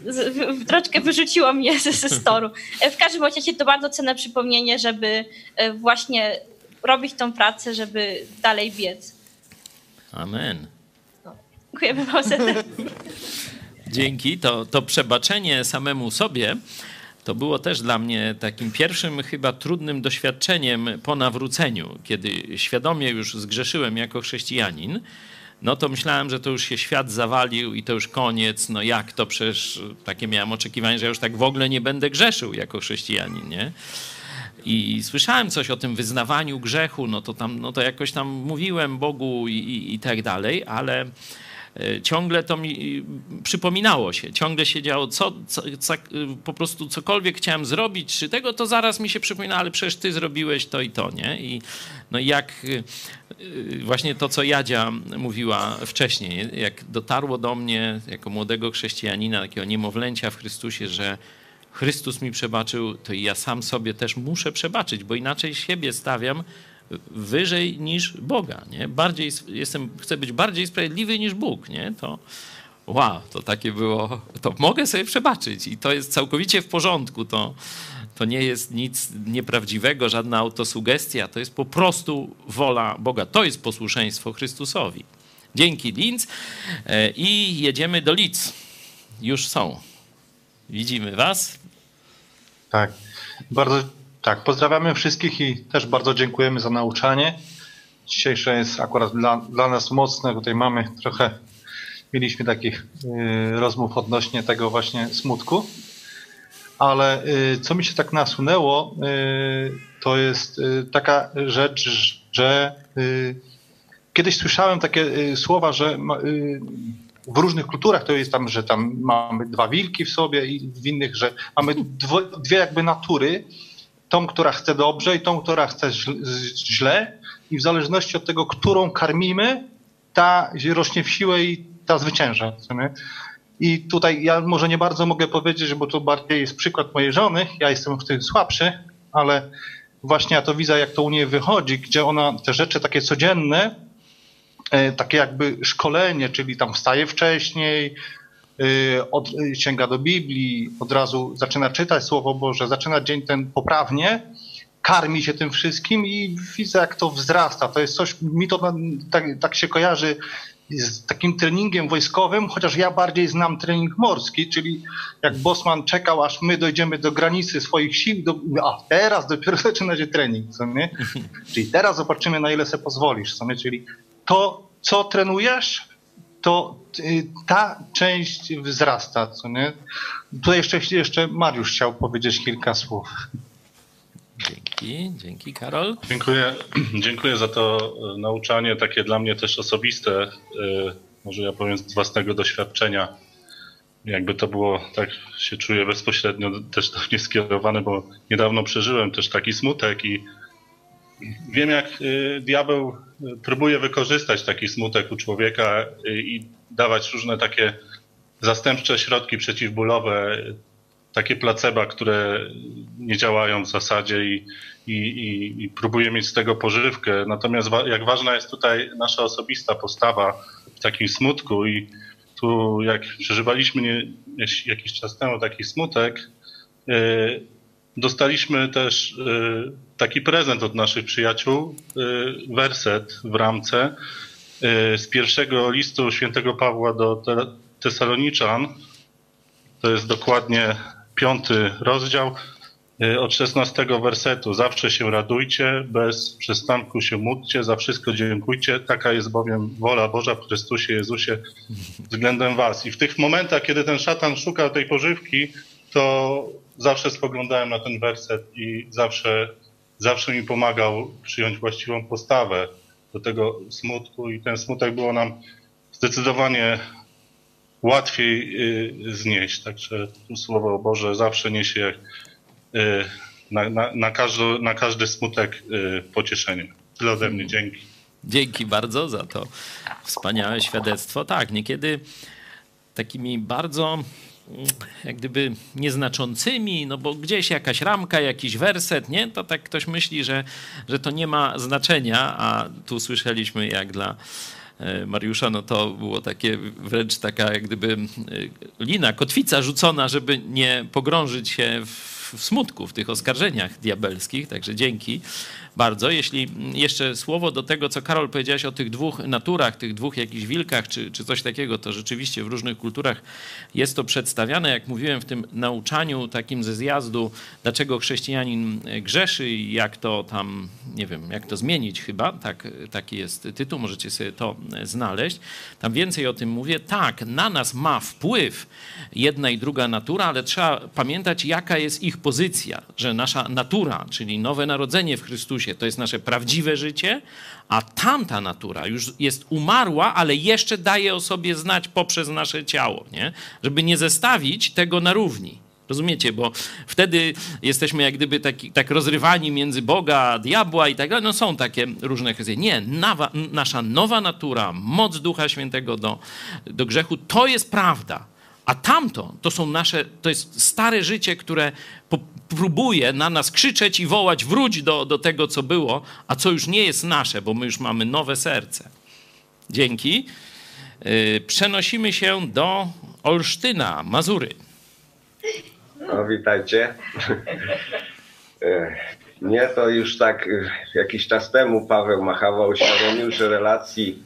z- w- troszkę wyrzuciło mnie ze, ze storu. W każdym razie to bardzo cenne przypomnienie, żeby właśnie robić tą pracę, żeby dalej biec. Amen. Dziękujemy bardzo. Dzięki. To, to przebaczenie samemu sobie to było też dla mnie takim pierwszym, chyba trudnym doświadczeniem po nawróceniu, kiedy świadomie już zgrzeszyłem jako chrześcijanin. No to myślałem, że to już się świat zawalił i to już koniec. No jak to przecież takie miałem oczekiwanie, że ja już tak w ogóle nie będę grzeszył jako chrześcijanin, nie? I słyszałem coś o tym wyznawaniu grzechu, no to tam, no to jakoś tam mówiłem Bogu i, i, i tak dalej, ale e, ciągle to mi przypominało się, ciągle się działo, co, co, co, po prostu cokolwiek chciałem zrobić, czy tego, to zaraz mi się przypomina, ale przecież ty zrobiłeś to i to, nie? I no jak e, właśnie to, co Jadzia mówiła wcześniej, jak dotarło do mnie jako młodego chrześcijanina, takiego niemowlęcia w Chrystusie, że Chrystus mi przebaczył, to ja sam sobie też muszę przebaczyć, bo inaczej siebie stawiam wyżej niż Boga, nie? Bardziej, jestem, chcę być bardziej sprawiedliwy niż Bóg, nie? To wow, to takie było, to mogę sobie przebaczyć i to jest całkowicie w porządku, to, to nie jest nic nieprawdziwego, żadna autosugestia, to jest po prostu wola Boga, to jest posłuszeństwo Chrystusowi. Dzięki Linz E, i jedziemy do Lidz. Już są. Widzimy was. Tak, bardzo tak. Pozdrawiamy wszystkich i też bardzo dziękujemy za nauczanie. Dzisiejsze jest akurat dla, dla nas mocne. Tutaj mamy trochę, mieliśmy takich y, rozmów odnośnie tego właśnie smutku. Ale y, co mi się tak nasunęło, y, to jest y, taka rzecz, że y, kiedyś słyszałem takie y, słowa, że w różnych kulturach to jest tam, że tam mamy dwa wilki w sobie i w innych, że mamy dwo, dwie jakby natury. Tą, która chce dobrze i tą, która chce źle i w zależności od tego, którą karmimy, ta rośnie w siłę i ta zwycięża. I tutaj ja może nie bardzo mogę powiedzieć, bo to bardziej jest przykład mojej żony, ja jestem w tym słabszy, ale właśnie ja to widzę, jak to u niej wychodzi, gdzie ona te rzeczy takie codzienne, takie jakby szkolenie, czyli tam wstaje wcześniej, e, od, sięga do Biblii, od razu zaczyna czytać Słowo Boże, zaczyna dzień ten poprawnie, karmi się tym wszystkim i widzę, jak to wzrasta. To jest coś, mi to tak, tak się kojarzy z takim treningiem wojskowym, chociaż ja bardziej znam trening morski, czyli jak Bosman czekał, aż my dojdziemy do granicy swoich sił, do, a teraz dopiero zaczyna się trening, co nie? Czyli teraz zobaczymy, na ile sobie pozwolisz, co nie? Czyli to, co trenujesz, to y, ta część wzrasta, co nie? Tutaj jeszcze, jeszcze Mariusz chciał powiedzieć kilka słów. Dzięki, dzięki Karol. Dziękuję, dziękuję za to e, nauczanie, takie dla mnie też osobiste, e, może ja powiem z własnego doświadczenia. Jakby to było, tak się czuję bezpośrednio też do mnie skierowane, bo niedawno przeżyłem też taki smutek i wiem jak e, diabeł próbuje wykorzystać taki smutek u człowieka i dawać różne takie zastępcze środki przeciwbólowe, takie placeba, które nie działają w zasadzie i, i, i, i próbuje mieć z tego pożywkę. Natomiast jak ważna jest tutaj nasza osobista postawa w takim smutku i tu jak przeżywaliśmy nie, jakiś czas temu taki smutek, yy, dostaliśmy też yy, taki prezent od naszych przyjaciół, yy, werset w ramce z pierwszego listu świętego Pawła do Tesaloniczan. To jest dokładnie piąty rozdział y, od 16 wersetu. Zawsze się radujcie, bez przestanku się módlcie, za wszystko dziękujcie. Taka jest bowiem wola Boża w Chrystusie Jezusie względem was. I w tych momentach, kiedy ten szatan szukał tej pożywki, to zawsze spoglądałem na ten werset i zawsze, zawsze mi pomagał przyjąć właściwą postawę do tego smutku i ten smutek było nam zdecydowanie łatwiej y, znieść. Także Słowo Boże zawsze niesie y, na, na, na, każdy, na każdy smutek y, pocieszenie. Tyle ode mnie. Dzięki. Dzięki bardzo za to wspaniałe świadectwo. Tak, niekiedy takimi bardzo jak gdyby nieznaczącymi, no bo gdzieś jakaś ramka, jakiś werset, nie? To tak ktoś myśli, że, że to nie ma znaczenia, a tu słyszeliśmy jak dla E, Mariusza, no to było takie wręcz taka jak gdyby e, lina, kotwica rzucona, żeby nie pogrążyć się w w smutku, w tych oskarżeniach diabelskich, także dzięki bardzo. Jeśli jeszcze słowo do tego, co Karol powiedziałeś o tych dwóch naturach, tych dwóch jakichś wilkach, czy, czy coś takiego, to rzeczywiście w różnych kulturach jest to przedstawiane. Jak mówiłem w tym nauczaniu takim ze zjazdu, dlaczego chrześcijanin grzeszy i jak to tam, nie wiem, jak to zmienić chyba, tak, taki jest tytuł, możecie sobie to znaleźć. Tam więcej o tym mówię. Tak, na nas ma wpływ jedna i druga natura, ale trzeba pamiętać, jaka jest ich pozycja, że nasza natura, czyli nowe narodzenie w Chrystusie, to jest nasze prawdziwe życie, a tamta natura już jest umarła, ale jeszcze daje o sobie znać poprzez nasze ciało, nie? żeby nie zestawić tego na równi. Rozumiecie? Bo wtedy jesteśmy jak gdyby taki, tak rozrywani między Boga, diabła i tak dalej. No są takie różne kwestie. Nie, nawa, nasza nowa natura, moc Ducha Świętego do, do grzechu, to jest prawda. A tamto to są nasze, to jest stare życie, które próbuje na nas krzyczeć i wołać, wróć do, do tego, co było, a co już nie jest nasze, bo my już mamy nowe serce. Dzięki. Yy, przenosimy się do Olsztyna, Mazury. No, witajcie. Nie, to już tak y, jakiś czas temu Paweł Machawa uświadomił, że relacji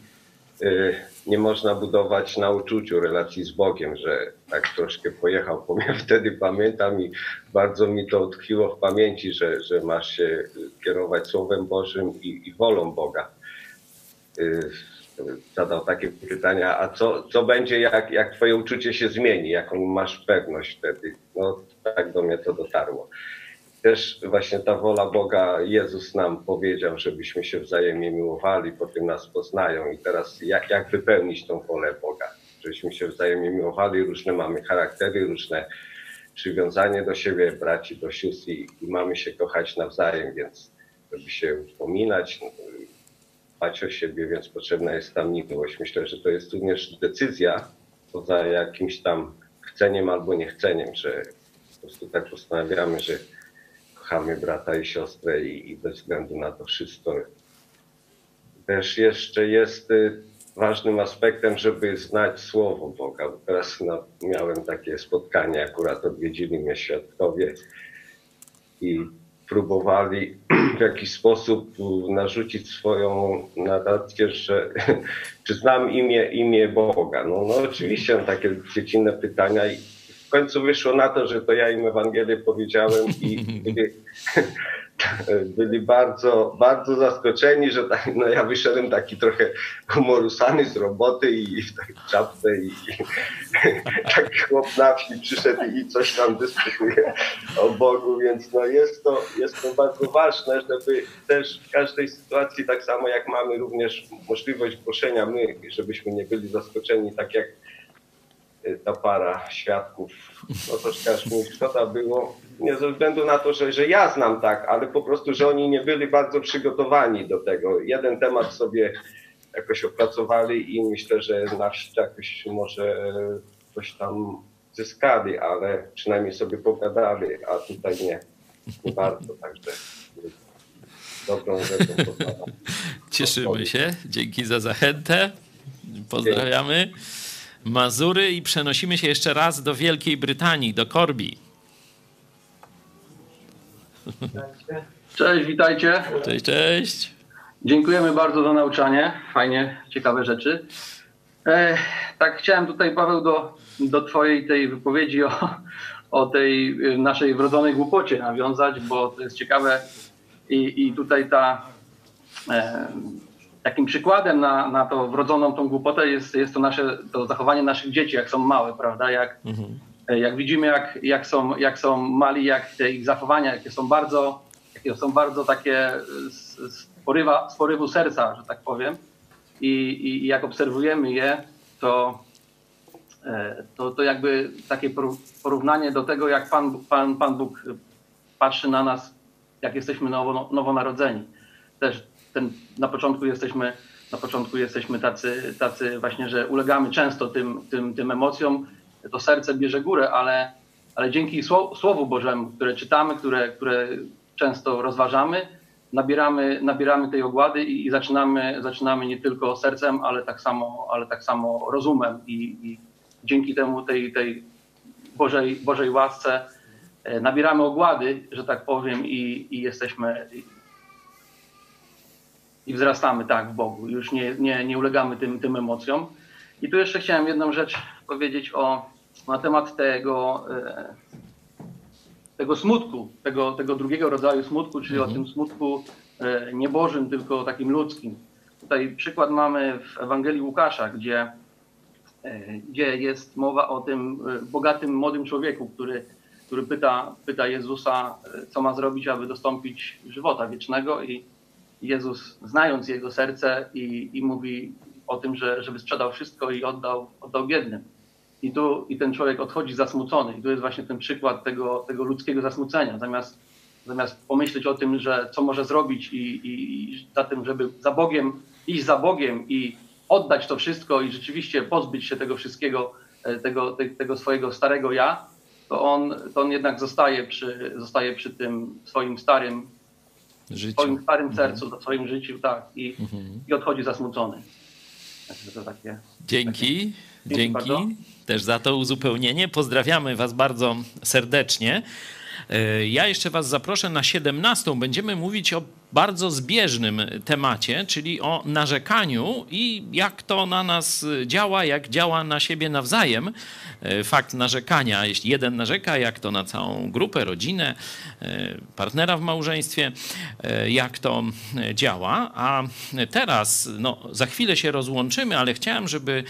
y, nie można budować na uczuciu relacji z Bogiem, że tak troszkę pojechał po wtedy, pamiętam i bardzo mi to utkwiło w pamięci, że, że masz się kierować Słowem Bożym i, i wolą Boga. Y, zadał takie pytania, a co, co będzie, jak, jak twoje uczucie się zmieni, jaką masz pewność wtedy? No tak do mnie to dotarło też właśnie ta wola Boga, Jezus nam powiedział, żebyśmy się wzajemnie miłowali, potem nas poznają i teraz jak, jak wypełnić tą wolę Boga, żebyśmy się wzajemnie miłowali, różne mamy charaktery, różne przywiązanie do siebie, braci, do sióstr i, i mamy się kochać nawzajem, więc żeby się wspominać, no, dbać o siebie, więc potrzebna jest tam miłość. Myślę, że to jest również decyzja poza jakimś tam chceniem albo niechceniem, że po prostu tak postanawiamy, że kochamy brata i siostrę i, i bez względu na to wszystko. Też jeszcze jest y, ważnym aspektem, żeby znać Słowo Boga. Bo teraz no, miałem takie spotkanie, akurat odwiedzili mnie świadkowie i próbowali w jakiś sposób narzucić swoją narrację, że czy znam imię, imię Boga. No, no oczywiście takie dziecinne pytania i w końcu wyszło na to, że to ja im Ewangelię powiedziałem i byli, byli bardzo, bardzo zaskoczeni, że tak, no ja wyszedłem taki trochę humorusany z roboty i w takiej czapce i, i taki chłop na wsi przyszedł i coś tam dyskutuje o Bogu, więc no jest to, jest to bardzo ważne, żeby też w każdej sytuacji, tak samo jak mamy również możliwość głoszenia my, żebyśmy nie byli zaskoczeni, tak jak ta para świadków, no troszkę aż mi szkoda było, nie ze względu na to, że, że ja znam tak, ale po prostu, że oni nie byli bardzo przygotowani do tego. Jeden temat sobie jakoś opracowali i myślę, że na wsi jakoś może coś tam zyskali, ale przynajmniej sobie pogadali, a tutaj nie, nie bardzo, także dobrą rzeczą. Cieszymy się. Dzięki za zachętę. Pozdrawiamy. Mazury i przenosimy się jeszcze raz do Wielkiej Brytanii, do Korbi. Cześć, witajcie. Cześć, cześć. Dziękujemy bardzo za nauczanie. Fajnie, ciekawe rzeczy. E, tak chciałem tutaj, Paweł, do, do twojej tej wypowiedzi o, o tej naszej wrodzonej głupocie nawiązać, bo to jest ciekawe i, i tutaj ta e, takim przykładem na, na to wrodzoną tą głupotę jest, jest to nasze to zachowanie naszych dzieci, jak są małe, prawda? Jak, jak widzimy, jak, jak, są, jak są mali, jak te ich zachowania, jakie są bardzo, jakie są bardzo takie z, z, porywa, z porywu serca, że tak powiem. I, i, i jak obserwujemy je, to, e, to, to jakby takie porównanie do tego, jak Pan, Pan, Pan Bóg patrzy na nas, jak jesteśmy nowo, nowonarodzeni. Też ten, na początku jesteśmy, na początku jesteśmy tacy, tacy właśnie, że ulegamy często tym, tym, tym emocjom, to serce bierze górę, ale, ale dzięki Słowu Bożemu, które czytamy, które, które często rozważamy, nabieramy, nabieramy tej ogłady i, i zaczynamy, zaczynamy nie tylko sercem, ale tak samo, ale tak samo rozumem. I, i dzięki temu tej, tej Bożej, Bożej łasce e, nabieramy ogłady, że tak powiem i, i jesteśmy i wzrastamy tak w Bogu. Już nie, nie, nie ulegamy tym, tym emocjom. I tu jeszcze chciałem jedną rzecz powiedzieć o, na temat tego, e, tego smutku, tego, tego drugiego rodzaju smutku, czyli Mhm. o tym smutku e, nie Bożym, tylko takim ludzkim. Tutaj przykład mamy w Ewangelii Łukasza, gdzie, e, gdzie jest mowa o tym bogatym młodym człowieku, który, który pyta, pyta Jezusa, co ma zrobić, aby dostąpić żywota wiecznego i Jezus, znając jego serce i, i mówi o tym, że, żeby sprzedał wszystko i oddał, oddał biednym. I tu i ten człowiek odchodzi zasmucony. I tu jest właśnie ten przykład tego, tego ludzkiego zasmucenia. Zamiast, zamiast pomyśleć o tym, że co może zrobić i, i, i za tym, żeby za Bogiem, iść za Bogiem i oddać to wszystko i rzeczywiście pozbyć się tego wszystkiego, e, tego, te, tego swojego starego ja, to on, to on jednak zostaje przy, zostaje przy tym swoim starym, Życiu. swoim starym sercu, w swoim życiu, tak, i, Mhm. i odchodzi zasmucony. Także to takie. Dzięki. Dzięki Dzięki bardzo. też za to uzupełnienie. Pozdrawiamy Was bardzo serdecznie. E, Ja jeszcze Was zaproszę na 17. Będziemy mówić o bardzo zbieżnym temacie, czyli o narzekaniu i jak to na nas działa, jak działa na siebie nawzajem. E, Fakt narzekania, jeśli jeden narzeka, jak to na całą grupę, rodzinę, e, partnera w małżeństwie, e, jak to działa. A teraz, no, za chwilę się rozłączymy, ale chciałem, żeby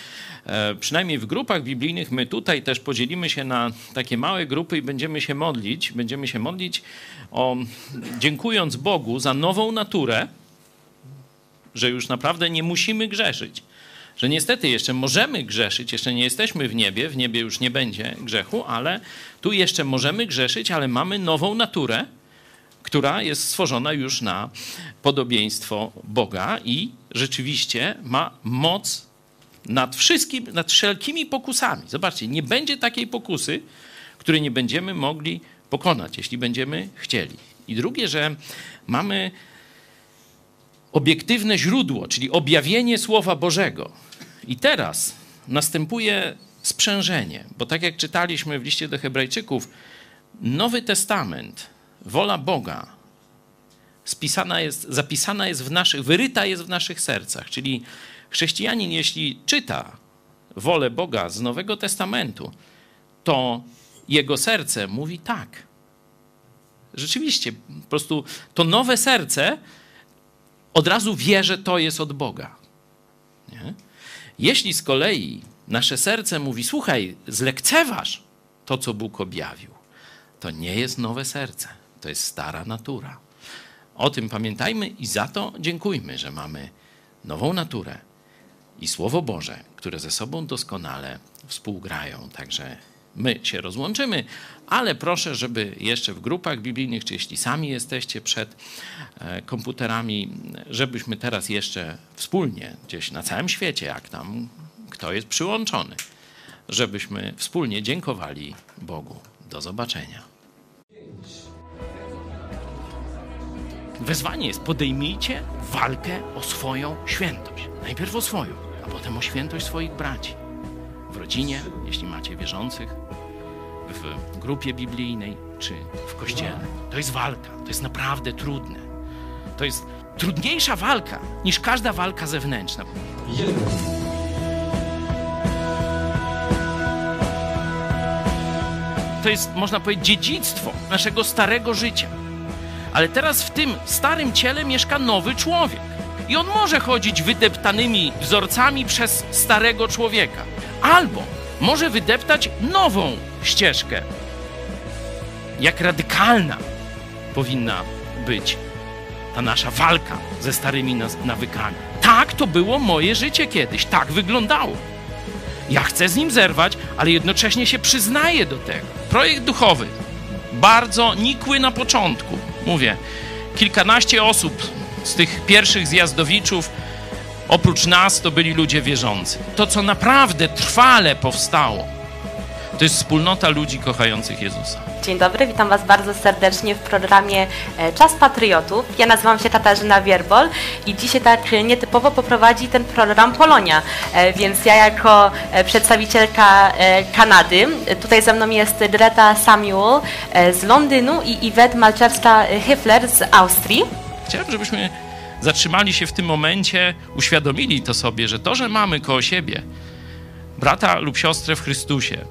przynajmniej w grupach biblijnych my tutaj też podzielimy się na takie małe grupy i będziemy się modlić. Będziemy się modlić o dziękując Bogu za nową naturę, że już naprawdę nie musimy grzeszyć. że niestety jeszcze możemy grzeszyć, jeszcze nie jesteśmy w niebie, w niebie już nie będzie grzechu, ale tu jeszcze możemy grzeszyć, ale mamy nową naturę, która jest stworzona już na podobieństwo Boga i rzeczywiście ma moc nad wszystkim, nad wszelkimi pokusami. Zobaczcie, nie będzie takiej pokusy, której nie będziemy mogli pokonać, jeśli będziemy chcieli. I drugie, że mamy obiektywne źródło, czyli objawienie Słowa Bożego. I teraz następuje sprzężenie, bo tak jak czytaliśmy w liście do Hebrajczyków, Nowy Testament, wola Boga, spisana jest, zapisana jest w naszych, wyryta jest w naszych sercach. Czyli chrześcijanin, jeśli czyta wolę Boga z Nowego Testamentu, to jego serce mówi tak. Rzeczywiście, po prostu to nowe serce od razu wie, że to jest od Boga. Nie? Jeśli z kolei nasze serce mówi, słuchaj, zlekceważ to, co Bóg objawił, to nie jest nowe serce, to jest stara natura. O tym pamiętajmy i za to dziękujmy, że mamy nową naturę i Słowo Boże, które ze sobą doskonale współgrają. Także my się rozłączymy, ale proszę, żeby jeszcze w grupach biblijnych, czy jeśli sami jesteście przed e, komputerami, żebyśmy teraz jeszcze wspólnie, gdzieś na całym świecie, jak tam kto jest przyłączony, żebyśmy wspólnie dziękowali Bogu. Do zobaczenia. Wezwanie jest podejmijcie walkę o swoją świętość. Najpierw o swoją, a potem o świętość swoich braci. W rodzinie, jeśli macie wierzących, w grupie biblijnej czy w kościele. To jest walka, to jest naprawdę trudne. To jest trudniejsza walka niż każda walka zewnętrzna. To jest, można powiedzieć, dziedzictwo naszego starego życia. Ale teraz w tym starym ciele mieszka nowy człowiek. I on może chodzić wydeptanymi wzorcami przez starego człowieka. Albo może wydeptać nową ścieżkę. Jak radykalna powinna być ta nasza walka ze starymi nawykami. Tak to było moje życie kiedyś, tak wyglądało. Ja chcę z nim zerwać, ale jednocześnie się przyznaję do tego. Projekt duchowy, bardzo nikły na początku. Mówię, kilkanaście osób z tych pierwszych zjazdowiczów, oprócz nas, to byli ludzie wierzący. To, co naprawdę trwale powstało, to jest wspólnota ludzi kochających Jezusa. Dzień dobry, witam Was bardzo serdecznie w programie e, Czas Patriotów. Ja nazywam się Katarzyna Wierbol i dzisiaj tak nietypowo poprowadzi ten program Polonia. E, Więc ja jako e, przedstawicielka Kanady, tutaj ze mną jest Greta Samuel z Londynu i Iwet Malczewska-Hyfler z Austrii. Chciałem, żebyśmy zatrzymali się w tym momencie, uświadomili to sobie, że to, że mamy koło siebie brata lub siostrę w Chrystusie,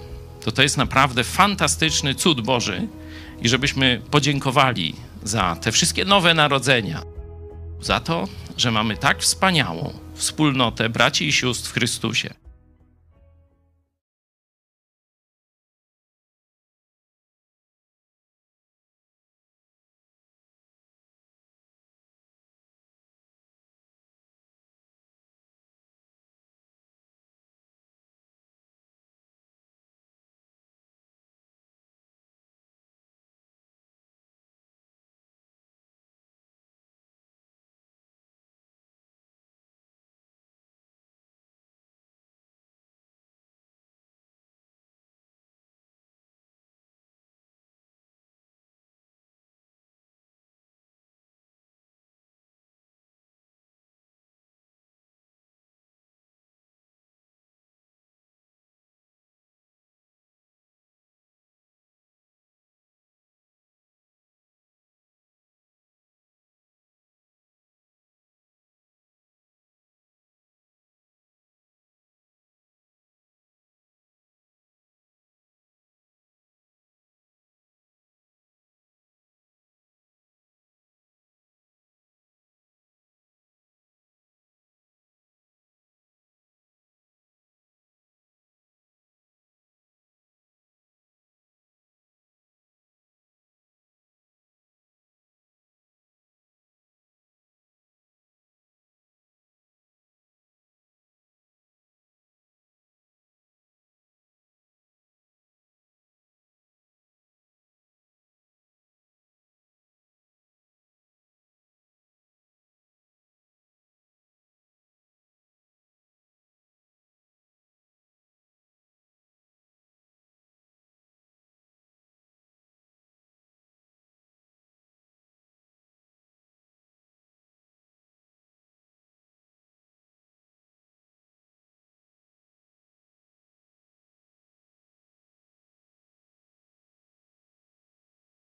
to to jest naprawdę fantastyczny cud Boży i żebyśmy podziękowali za te wszystkie nowe narodzenia, za to, że mamy tak wspaniałą wspólnotę braci i sióstr w Chrystusie.